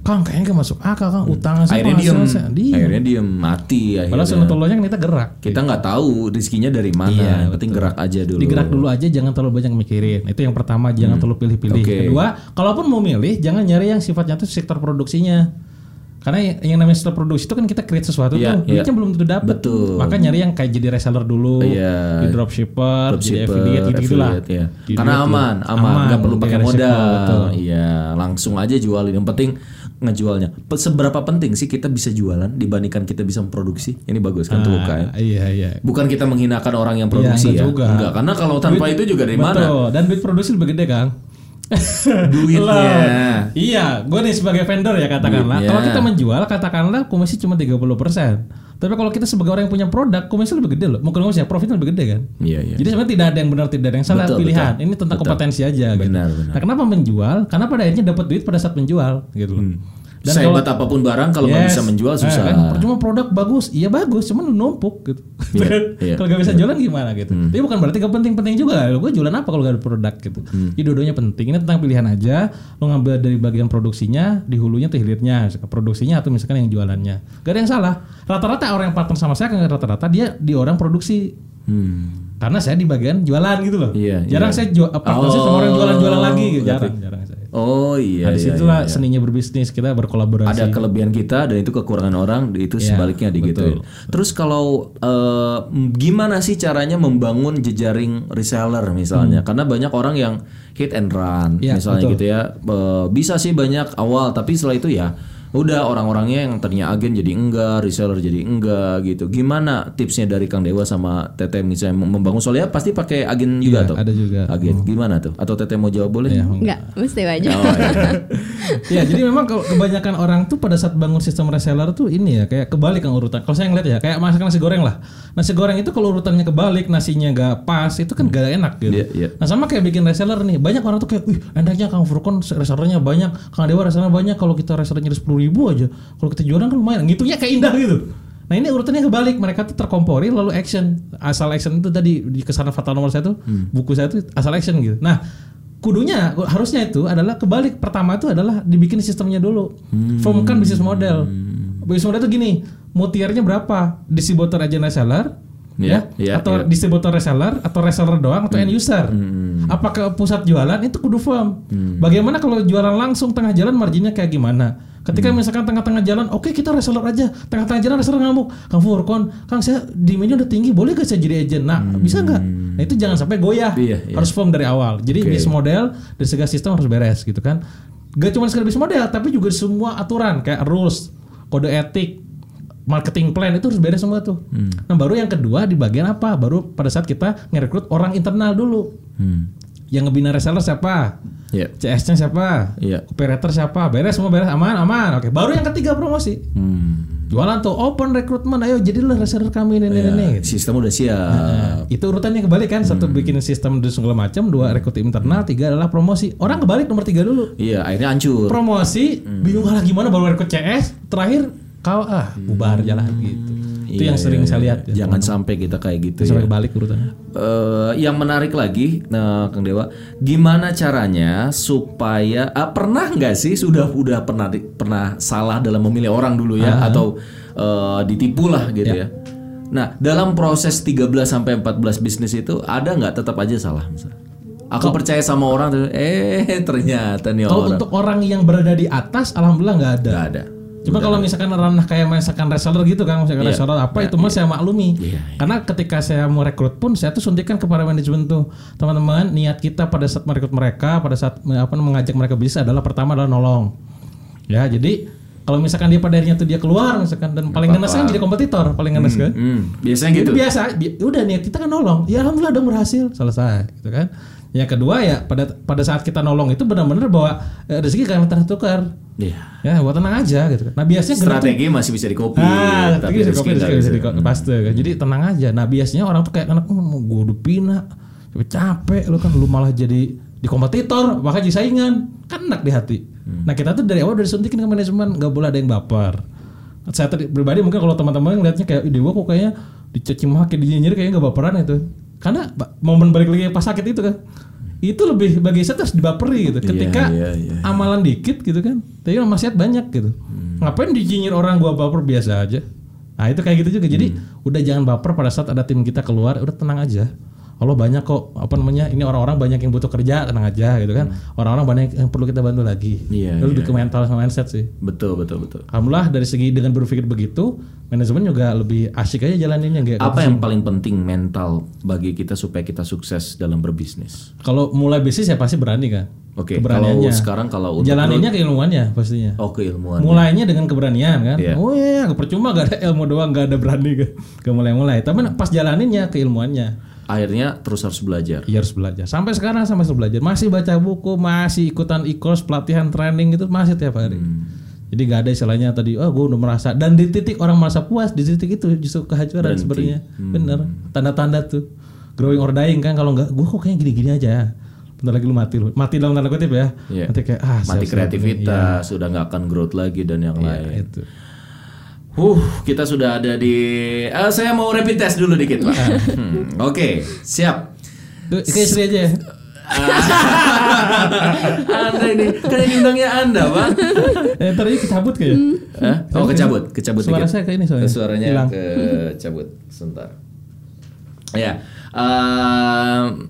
Kang kayaknya nggak masuk akal Kang utang sih. Akhirnya diem. diem. Akhirnya diem mati Padahal akhirnya. sunatullohnya kan kita gerak. Kita nggak tahu rizkinya dari mana. Iya, yang penting gerak aja dulu. Digerak dulu aja jangan terlalu banyak mikirin. Itu yang pertama jangan terlalu pilih-pilih. Oke. Kedua, kalaupun mau milih jangan nyari yang sifatnya tuh sektor produksinya. Karena yang, namanya sektor produksi itu kan kita create sesuatu Iya, tuh, iya. duitnya belum tentu dapat. Betul. Maka nyari yang kayak jadi reseller dulu, Iya. di dropshipper, jadi Dropshipper, affiliate gitu lah. ya. Karena aman, aman, nggak perlu pakai modal. Iya, langsung aja jualin. Yang penting ngejualnya. Seberapa penting sih kita bisa jualan dibandingkan kita bisa memproduksi? Ini bagus kan tuh UKM. Iya iya. Bukan kita menghinakan orang yang produksi enggak ya. juga. Enggak, karena kalau tanpa itu juga dari mana? Betul. Dan duit produksi lebih gede kang. Duitnya. Iya, gue nih sebagai vendor ya katakanlah. Kalau kita menjual katakanlah komisi cuma 30%. Tapi kalau kita sebagai orang yang punya produk, komisi lebih gede loh. Mungkin komisi ya, profitnya lebih gede kan. Iya, iya. Jadi sebenarnya tidak ada yang benar, tidak ada yang salah Betul, pilihan. betul. Ini tentang Betul. kompetensi aja. gitu. Benar, benar. Nah, kenapa menjual? Karena pada akhirnya dapat duit pada saat menjual, gitu loh. Dan Sehebat apa pun barang kalau nggak bisa menjual Eh, susah. kan, percuma produk bagus, iya bagus, cuman lu numpuk gitu. Iya, iya. kalau gak bisa jualan gimana gitu. Tapi bukan berarti gak penting-penting juga. Gue jualan apa kalau gak ada produk gitu. Hmm. Jadi dua-duanya penting. Ini tentang pilihan aja. Lo ngambil dari bagian produksinya, di hulunya atau hilirnya, misalkan produksinya atau misalkan yang jualannya. Gak ada yang salah. Rata-rata orang yang partner sama saya kan rata-rata dia di orang produksi. Hmm. Karena saya di bagian jualan gitu loh. Iya, jarang iya. saya jual partnership sama orang jualan-jualan lagi gitu. Oh, Jarang, jarang saya. Oh iya, Nah, iya, di situlah iya, iya. seninya berbisnis kita berkolaborasi. ada kelebihan kita dan itu kekurangan orang itu Iya, sebaliknya digituin. Terus kalau eh, gimana sih caranya membangun jejaring reseller misalnya? Karena banyak orang yang hit and run Hmm. Iya, misalnya betul. gitu ya. Eh, bisa sih banyak awal tapi setelah itu ya udah orang-orangnya yang tadinya agen jadi enggak, reseller jadi enggak gitu. Gimana tipsnya dari Kang Dewa sama Tete misalnya membangun soalnya pasti pakai agen juga Iya, tuh. ada juga. Agen gimana tuh? Atau Tete mau jawab boleh? Iya, Enggak, mesti aja. Oh, iya. ya jadi memang kalau kebanyakan orang tuh pada saat bangun sistem reseller tuh ini ya kayak kebalik kan urutan. Kalau saya ngeliat ya kayak masak nasi goreng lah. Nasi goreng itu kalau urutannya kebalik nasinya gak pas itu kan gak enak gitu. Iya, iya. Nah sama kayak bikin reseller nih banyak orang tuh kayak, wih enaknya Kang Furkon resellernya banyak, Kang Dewa resellernya banyak. Kalau kita resellernya sepuluh ribu aja, kalau kita jualan kan lumayan. Ngitungnya kayak indah gitu. Nah ini urutannya kebalik, mereka tuh terkompori lalu action. Asal action itu tadi di ke sana fatal nomor saya tuh buku saya tuh asal action gitu. Nah kudunya harusnya itu adalah kebalik. Pertama itu adalah dibikin sistemnya dulu, formkan bisnis model. Bisnis model itu gini, mutiernya berapa? Distributor aja reseller, Iya, ya, iya, atau iya. distributor reseller atau reseller doang atau end user. Apakah pusat jualan itu kudu firm. Bagaimana kalau jualan langsung tengah jalan marginnya kayak gimana? Ketika misalkan tengah-tengah jalan, oke kita reseller aja. Tengah-tengah jalan reseller ngamuk, Kang Furkon, Kang saya demandnya udah tinggi, boleh gak saya jadi agent? Nah, bisa nggak? Nah itu jangan sampai goyah. Iya, iya. Harus firm dari awal. Jadi Oke. bisnis model dan segala sistem harus beres gitu kan. Gak cuma sekedar bisnis model, tapi juga semua aturan kayak rules, kode etik, marketing plan itu harus beres semua tuh. Hmm. Nah baru yang kedua di bagian apa? Baru pada saat kita ngerekrut orang internal dulu. Hmm. Yang ngebina reseller siapa? Iya. CS-nya siapa? Iya. Operator siapa? Beres semua beres aman aman. Oke. Baru yang ketiga promosi. Hmm. Jualan tuh open rekrutmen. Ayo jadilah reseller kami ini ini Ya, ini. gitu. sistem udah siap. Nah, itu urutannya kebalik kan satu bikin sistem dan segala macam dua rekrut internal tiga adalah promosi orang kebalik nomor tiga dulu Iya, akhirnya hancur. promosi bingung lah gimana baru rekrut CS terakhir kau ah bubar jalan gitu itu Iya, yang sering iya, saya iya. lihat ya. Jangan sampai kita kayak gitu ya. sampai kebalik urutannya Eh, yang menarik lagi, nah, Kang Dewa, gimana caranya supaya ah, pernah nggak sih sudah udah pernah pernah salah dalam memilih orang dulu ya atau eh, ditipu lah gitu ya. Nah, dalam proses 13 sampai 14 bisnis itu ada nggak tetap aja salah misalnya. Aku percaya sama orang eh ternyata nih kalau orang untuk orang yang berada di atas alhamdulillah nggak ada nggak ada. Cuma kalau misalkan ranah kayak misalkan reseller gitu kan, misalkan Iya. reseller apa itu mah saya maklumi. Iya, Karena ketika saya mau rekrut pun saya tuh suntikan kepada manajemen tuh, teman-teman niat kita pada saat merekrut mereka, pada saat apa mengajak mereka bisnis adalah pertama adalah nolong. Ya, jadi kalau misalkan dia pada akhirnya tuh dia keluar misalkan dan paling ngenes kan jadi kompetitor, paling ngenes kan. Hmm, biasanya gitu. Itu biasa, bi- udah niat kita kan nolong. Ya alhamdulillah dong berhasil, selesai gitu kan. Yang kedua ya pada pada saat kita nolong itu benar-benar bahwa eh, rezeki kan tertukar. Iya. Ya, buat tenang aja gitu kan. Nah, biasanya tuh- Strategi masih bisa dikopi, Ah, tapi bisa rezeki kopi, nggak bisa, bisa bisa. di pasti kan. Jadi tenang aja. Nah, biasanya orang tuh kayak anak, oh, gue udah pina, capek capek lu kan lu malah jadi di kompetitor, bahkan jadi saingan, kan enak di hati. Hmm. Nah, kita tuh dari awal udah disuntikin ke manajemen, nggak boleh ada yang baper. Saya pribadi mungkin kalau teman-teman ngeliatnya kayak ide gua kok kayaknya dicaci maki, dinyinyir kayaknya nggak baperan itu. Karena momen balik lagi pas sakit itu kan. Itu lebih bagi saya terus dibaperi gitu. Ketika iya, iya. amalan dikit gitu kan tapi maksiat banyak gitu ngapain dijinyir orang gua baper biasa aja nah itu kayak gitu juga jadi udah jangan baper pada saat ada tim kita keluar udah tenang aja Allah banyak kok apa namanya ini orang-orang banyak yang butuh kerja tenang aja gitu kan. Orang-orang banyak yang perlu kita bantu lagi. Iya, Itu lebih iya, ke mental sama mindset sih. Betul, betul, betul. Alhamdulillah dari segi dengan berpikir begitu manajemen juga lebih asik aja jalaninnya nggak Apa yang paling penting mental bagi kita supaya kita sukses dalam berbisnis? kalau mulai bisnis ya pasti berani kan Oke, keberaniannya. kalau sekarang kalau untuk jalaninnya keilmuannya pastinya. Oh keilmuan. mulainya dengan keberanian kan? Iya. oh iya gak percuma gak ada ilmu doang gak ada berani ke, ke mulai-mulai. Tapi pas jalaninnya keilmuannya Akhirnya terus harus belajar. ya harus belajar. Sampai sekarang sampai harus belajar. Masih baca buku masih ikutan e-course pelatihan training itu masih tiap hari. Hmm. jadi gak ada istilahnya tadi oh gue udah merasa dan di titik orang merasa puas di titik itu justru kehancuran sebenarnya. Hmm. bener. Tanda-tanda tuh. Growing or dying kan kalau nggak gue kok kayaknya gini-gini aja. Bentar lagi lu mati lu mati dalam tanda kutip ya. Iya. nanti kayak ah Mati kreativitas, sudah nggak akan growth lagi dan yang Iya, lain. itu Huh, kita sudah ada di. Eh, saya mau rapid test dulu dikit, Pak. Hmm, Oke, siap. Tuh, ke istri aja ya. anda ini, kan ini undangnya Anda, Pak. Eh, ini kecabut kayaknya. Hah? Oh, kecabut, kecabut Suara dikit. saya ke ini soalnya. Suaranya Hilang. kecabut. Sebentar. Ya. ehm,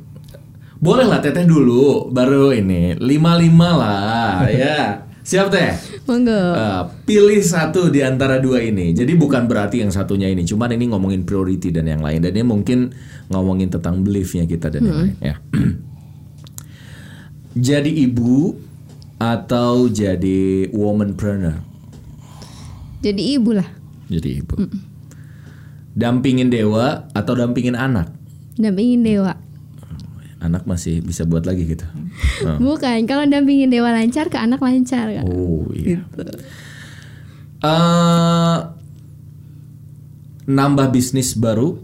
boleh lah teteh dulu, baru ini lima lima lah, ya. Siap teh. Monggo. Eh, pilih satu di antara dua ini. Jadi bukan berarti yang satunya ini, cuman ini ngomongin priority dan yang lain. Dan ini mungkin ngomongin tentang beliefnya kita dan yang lain. Ya. jadi ibu atau jadi womanpreneur. Jadi ibu lah. Jadi ibu. Dampingin dewa atau dampingin anak. Dampingin dewa. Anak masih bisa buat lagi gitu. Oh. Bukan, kalau dampingin dewa lancar ke anak lancar kan. Oh iya. Eh, nambah bisnis baru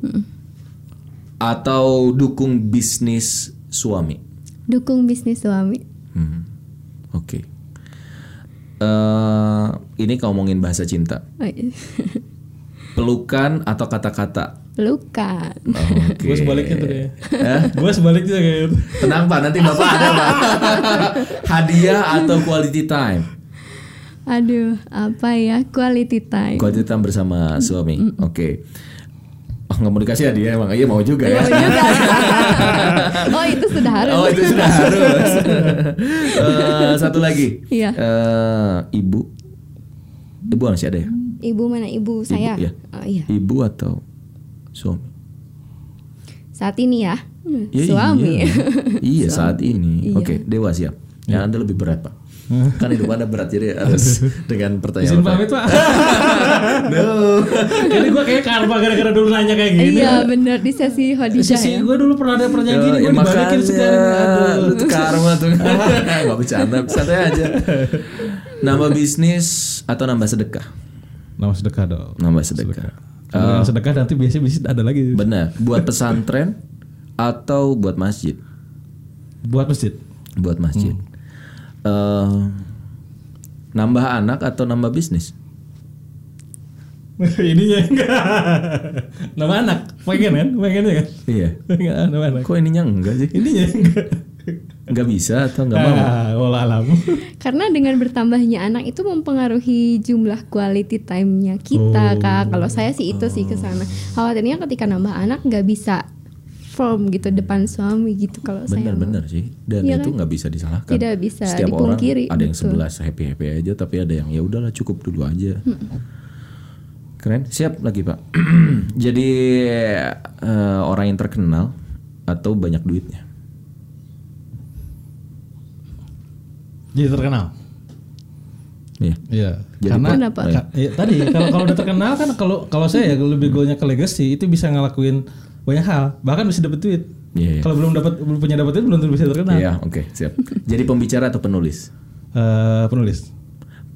atau dukung bisnis suami. Dukung bisnis suami. Hmm. Oke. Eh, ini ngomongin bahasa cinta. Oh, iya. Pelukan atau kata-kata? Pelukan. Oke. Gue sebaliknya tuh kayaknya. Hah? Gue sebaliknya kayaknya. Tenang Pak, nanti Bapak ada Pak. Hadiah atau quality time? Aduh, apa ya? Quality time. Quality time bersama suami. Oke. Oh, nggak mau dikasih hadiah emang? Iya mau juga ya. Mau juga. oh, itu sudah harus. Oh itu sudah harus. Eh, satu lagi. Iya. Eh, ibu. Ibu masih ada ya? Ibu mana ibu saya? Ibu, ya. Oh, iya. Ibu atau suami? Saat ini ya. Hmm, Ya, Suami. Iya, Iya, saat ini. Iya. Oke, Dewa siap. Yang Anda lebih berat, Pak. kan hidup Anda berat jadi harus dengan Izin pertanyaan. pamit pak. Ini gue kayak karma gara-gara dulu nanya kayak gini. Iya benar di sesi Di Khadijah sisi ya. gue dulu pernah ada pertanyaan gini, ya, gue dibalikin sekarang. lu tuh karma tuh. Gak bercanda, santai aja. Nambah bisnis atau nambah sedekah? Nama sedekah dong. Nambah sedekah. Dengan sedekah nanti biasanya bisa ada lagi. Benar. Buat pesantren atau buat masjid? Buat masjid. Buat masjid. Eh, nambah anak atau nambah bisnis? Ininya enggak. Nama anak. Pengen kan? Pengen ya kan? Iya. Enggak, nama anak. Kok ininya enggak sih? Ininya enggak. Enggak bisa atau enggak mau? Ah, walau alam. Karena dengan bertambahnya anak itu mempengaruhi jumlah quality time-nya kita, Kak. Kalau saya sih itu sih ke sana. Khawatirnya ketika nambah anak nggak bisa firm gitu depan suami gitu kalau saya. mau. Benar-benar sih. Dan Iya itu kan? nggak bisa disalahkan. Tidak bisa Setiap dipungkiri, orang ada yang betul. sebelas happy happy aja, tapi ada yang ya udahlah cukup dulu aja. Keren. Siap lagi pak. Jadi eh, orang yang terkenal atau banyak duitnya? Jadi terkenal. Iya. Iya. Jadi Karena Kenapa? Ka- iya, tadi kalau kalau udah terkenal kan kalau kalau saya ya lebih goalnya ke legacy itu bisa ngelakuin banyak hal bahkan bisa dapet duit. Iya, iya. Kalau belum dapat belum punya dapat duit belum tentu bisa terkenal. Iya, oke, siap. Jadi pembicara atau penulis? Eh, penulis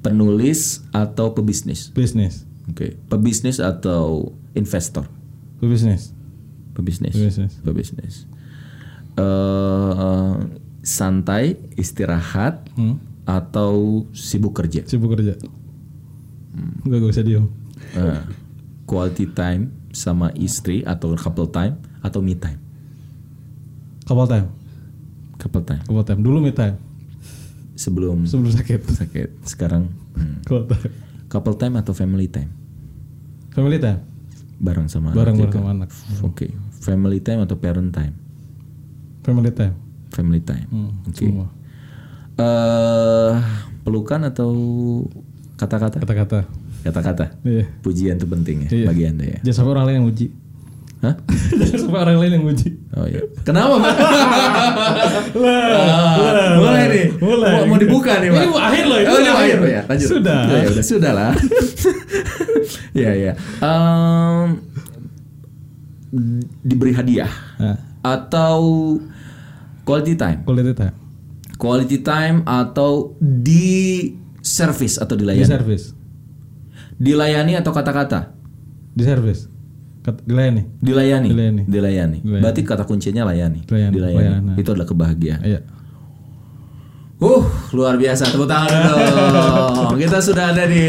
Penulis atau pebisnis? bisnis Oke, pebisnis atau investor? bisnis Pebisnis. Pebisnis. Pebisnis. Eh, santai, istirahat, Hmm. atau sibuk kerja? sibuk kerja. Enggak gak usah diem. Eh, quality time sama istri atau couple time atau me time? Couple time, Couple time. couple time. Dulu me time Sebelum sebelum sakit. sakit. Sekarang hmm. Couple time. couple time atau family time? Family time. Bareng sama Bareng anak bareng sama anak. Oke, family time atau parent time? Family time. Family time. Hmm, Oke. Semua. Eh, pelukan atau kata-kata? Kata-kata. Kata-kata. Iya. Pujian itu penting ya Iya. bagi anda ya. Jangan sampai orang lain yang muji. Hah? Jangan sampai orang lain yang muji. Oh iya. Kenapa Pak? Ah, mulai nih. Mulai. Mau, mau dibuka nih Pak. Ini mau akhir loh, ini Oh, ini akhir ya. Lanjut. Sudah. Ya, ya, udah sudah lah. ya ya. Em, diberi hadiah Nah, atau quality time. quality time. Quality time atau di service atau Di dilayani. service. Dilayani atau kata-kata? Di service. Kat- Dilayani. Dilayani. Dilayani. Dilayani. Dilayani. Berarti kata kuncinya layani. Layani, Dilayani. pelayanan. Itu adalah kebahagiaan. Iya. Uh, luar biasa. Tepuk tangan dong. Kita sudah ada di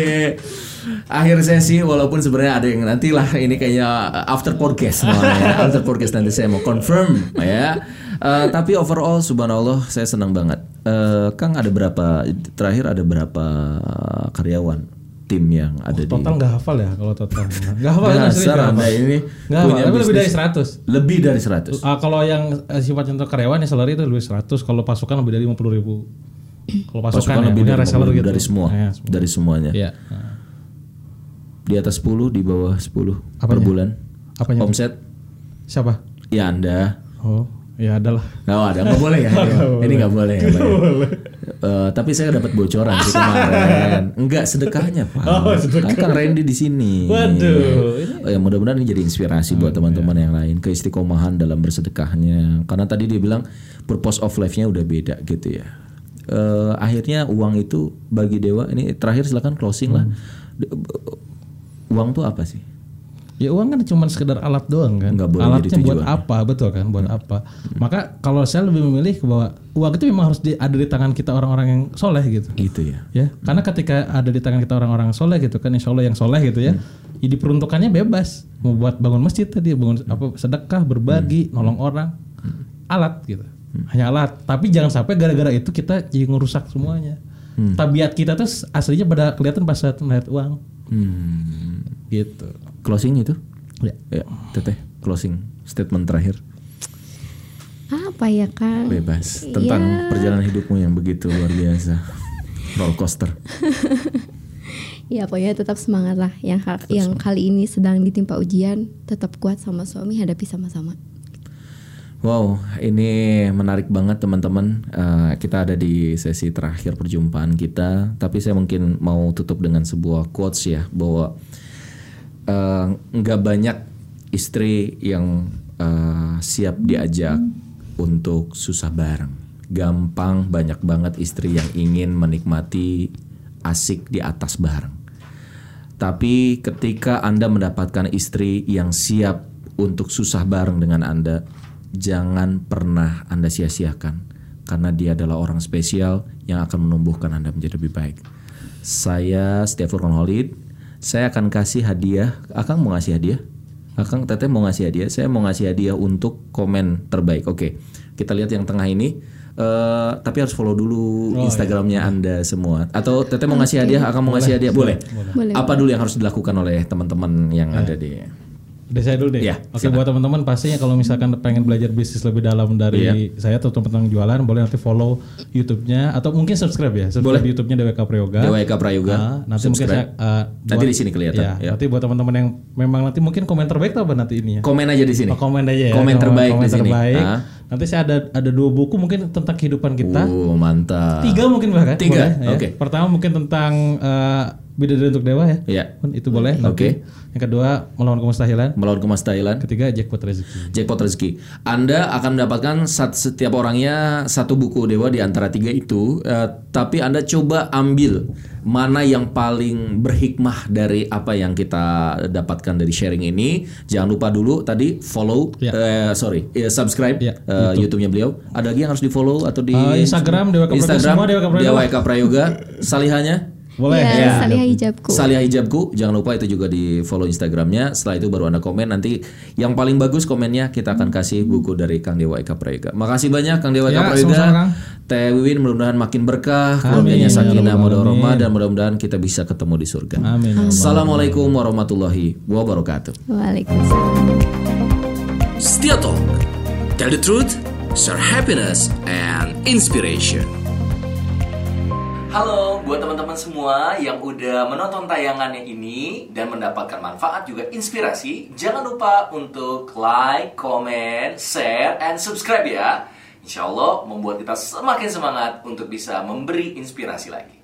akhir sesi walaupun sebenarnya ada yang nanti lah ini kayaknya after podcast namanya. after podcast nanti saya mau confirm ya. Eh, tapi overall subhanallah saya senang banget. Eh, Kang ada berapa terakhir ada berapa karyawan tim yang ada di Total nggak hafal ya kalau total. Nggak hafal kan nggak Anda hafal. ini Nggak hafal, punya tapi lebih dari bisnis 100. lebih dari 100. Ah, kalau yang eh, sifatnya untuk karyawan ya salary itu lebih 100, kalau pasukan lebih dari 50 ribu. Kalau pasukan, Pasukan ya, lebih dari, reseller 50, gitu. dari semua, Ya, semua. dari semuanya. Nah. Di atas 10, di bawah 10 per Apanya? bulan. Apanya? Omset Siapa? ya Anda. Oh, ya adalah. Nggak ada, nggak boleh ya. Ini nggak boleh. nggak boleh. Eh, tapi saya dapat bocoran sih kemarin. Enggak sedekahnya pak. Oh, sedekah. Kang Randy di sini. Waduh, Oh, ya mudah-mudahan ini jadi inspirasi buat teman-teman yang lain keistiqomahan dalam bersedekahnya. Karena tadi dia bilang purpose of life-nya udah beda gitu ya. Eh, akhirnya uang itu bagi dewa ini terakhir silakan closing lah. De- Uang tuh apa sih? Ya uang kan cuma sekedar alat doang kan. Nggak boleh Alatnya jadi buat apa? Betul kan? Buat apa? Maka kalau saya lebih memilih bahwa uang itu memang harus di- ada di tangan kita orang-orang yang soleh gitu. Gitu ya. Ya, karena ketika ada di tangan kita orang-orang soleh gitu kan, insya Allah yang soleh gitu ya, Jadi peruntukannya bebas. Mau buat bangun masjid tadi, bangun apa sedekah, berbagi, nolong orang. Alat gitu. Hanya alat. Tapi jangan sampai gara-gara itu kita jadi ngerusak semuanya. Tabiat kita tuh aslinya pada kelihatan pas saat melihat uang. Hmm. Gitu. Closing itu? Ya. Ya, teteh closing statement terakhir Apa ya Kang? bebas tentang Iya. perjalanan hidupmu yang begitu luar biasa. Roller coaster. Ya pokoknya tetap semangat lah yang ha- yang kali ini sedang ditimpa ujian tetap kuat sama suami hadapi sama-sama. Wow, ini menarik banget teman-teman. Eh, kita ada di sesi terakhir perjumpaan kita, tapi saya mungkin mau tutup dengan sebuah quotes ya bahwa eh, nggak banyak istri yang eh, siap diajak untuk susah bareng. Gampang banyak banget istri yang ingin menikmati asik di atas bareng. Tapi ketika Anda mendapatkan istri yang siap untuk susah bareng dengan Anda, jangan pernah Anda sia-siakan karena dia adalah orang spesial yang akan menumbuhkan Anda menjadi lebih baik. Saya Stefan Holid, saya akan kasih hadiah. Akang mau ngasih hadiah? Akang Teteh mau ngasih hadiah? Saya mau ngasih hadiah untuk komen terbaik. Oke, kita lihat yang tengah ini. Eh, tapi harus follow dulu Instagramnya Anda semua. Atau Teteh mau ngasih hadiah? Akang mau ngasih hadiah? Boleh. Boleh. Apa dulu yang harus dilakukan oleh teman-teman yang ada di Udah saya dulu deh. Ya, Oke buat teman-teman pastinya kalau misalkan pengen belajar bisnis lebih dalam dari Iya. saya atau teman-teman jualan boleh nanti follow YouTube-nya atau mungkin subscribe ya. Subscribe Boleh. YouTube-nya DWK Prayoga. DWK Prayoga. Ah, nanti mungkin saya Subscribe. ah, Nanti buat- di sini kelihatan, Ya, ya. Nanti buat teman-teman yang memang nanti mungkin komen terbaik apa nanti ini ya? Komen aja di sini. Oh, komen aja ya. Komen terbaik komen di sini. terbaik. Ah. Nanti saya ada ada dua buku mungkin tentang kehidupan kita. Oh, mantap. Tiga mungkin bahkan. Tiga, boleh, ya. oke. Pertama mungkin tentang eh, Bidadari untuk Dewa ya. Iya. Itu boleh. Oke. nanti. Yang kedua melawan kemustahilan. Melawan kemastahilan. Ketiga jackpot rezeki. Jackpot rezeki. Anda akan mendapatkan setiap orangnya satu buku dewa di antara tiga itu. eh, tapi Anda coba ambil mana yang paling berhikmah dari apa yang kita dapatkan dari sharing ini. Jangan lupa dulu tadi follow, Ya. eh, sorry, eh, subscribe Ya, eh, YouTube-nya beliau. Ada lagi yang harus di follow atau di Eh, Instagram, Dewa Prayoga. Instagram Dewa Prayoga. Dewa Prayoga. Salihanya. Boleh. Ya, Salihah hijabku. Salihah hijabku, jangan lupa itu juga di follow Instagramnya. Setelah itu baru anda komen. Nanti yang paling bagus komennya kita akan kasih buku dari Kang Dewa Eka Prayoga. Makasih banyak Kang Dewa Eka Ya, Prayoga. Teh Wiwin mudah-mudahan makin berkah, keluarganya Ya sakinah, warahmah Alamin. dan mudah-mudahan kita bisa ketemu di surga. Amin. Assalamualaikum warahmatullahi wabarakatuh. Waalaikumsalam. Setia Talk. Tell the truth, share happiness and inspiration. Halo buat teman-teman semua yang udah menonton tayangannya ini dan mendapatkan manfaat juga inspirasi, jangan lupa untuk like, comment, share, and subscribe ya. Insya Allah membuat kita semakin semangat untuk bisa memberi inspirasi lagi.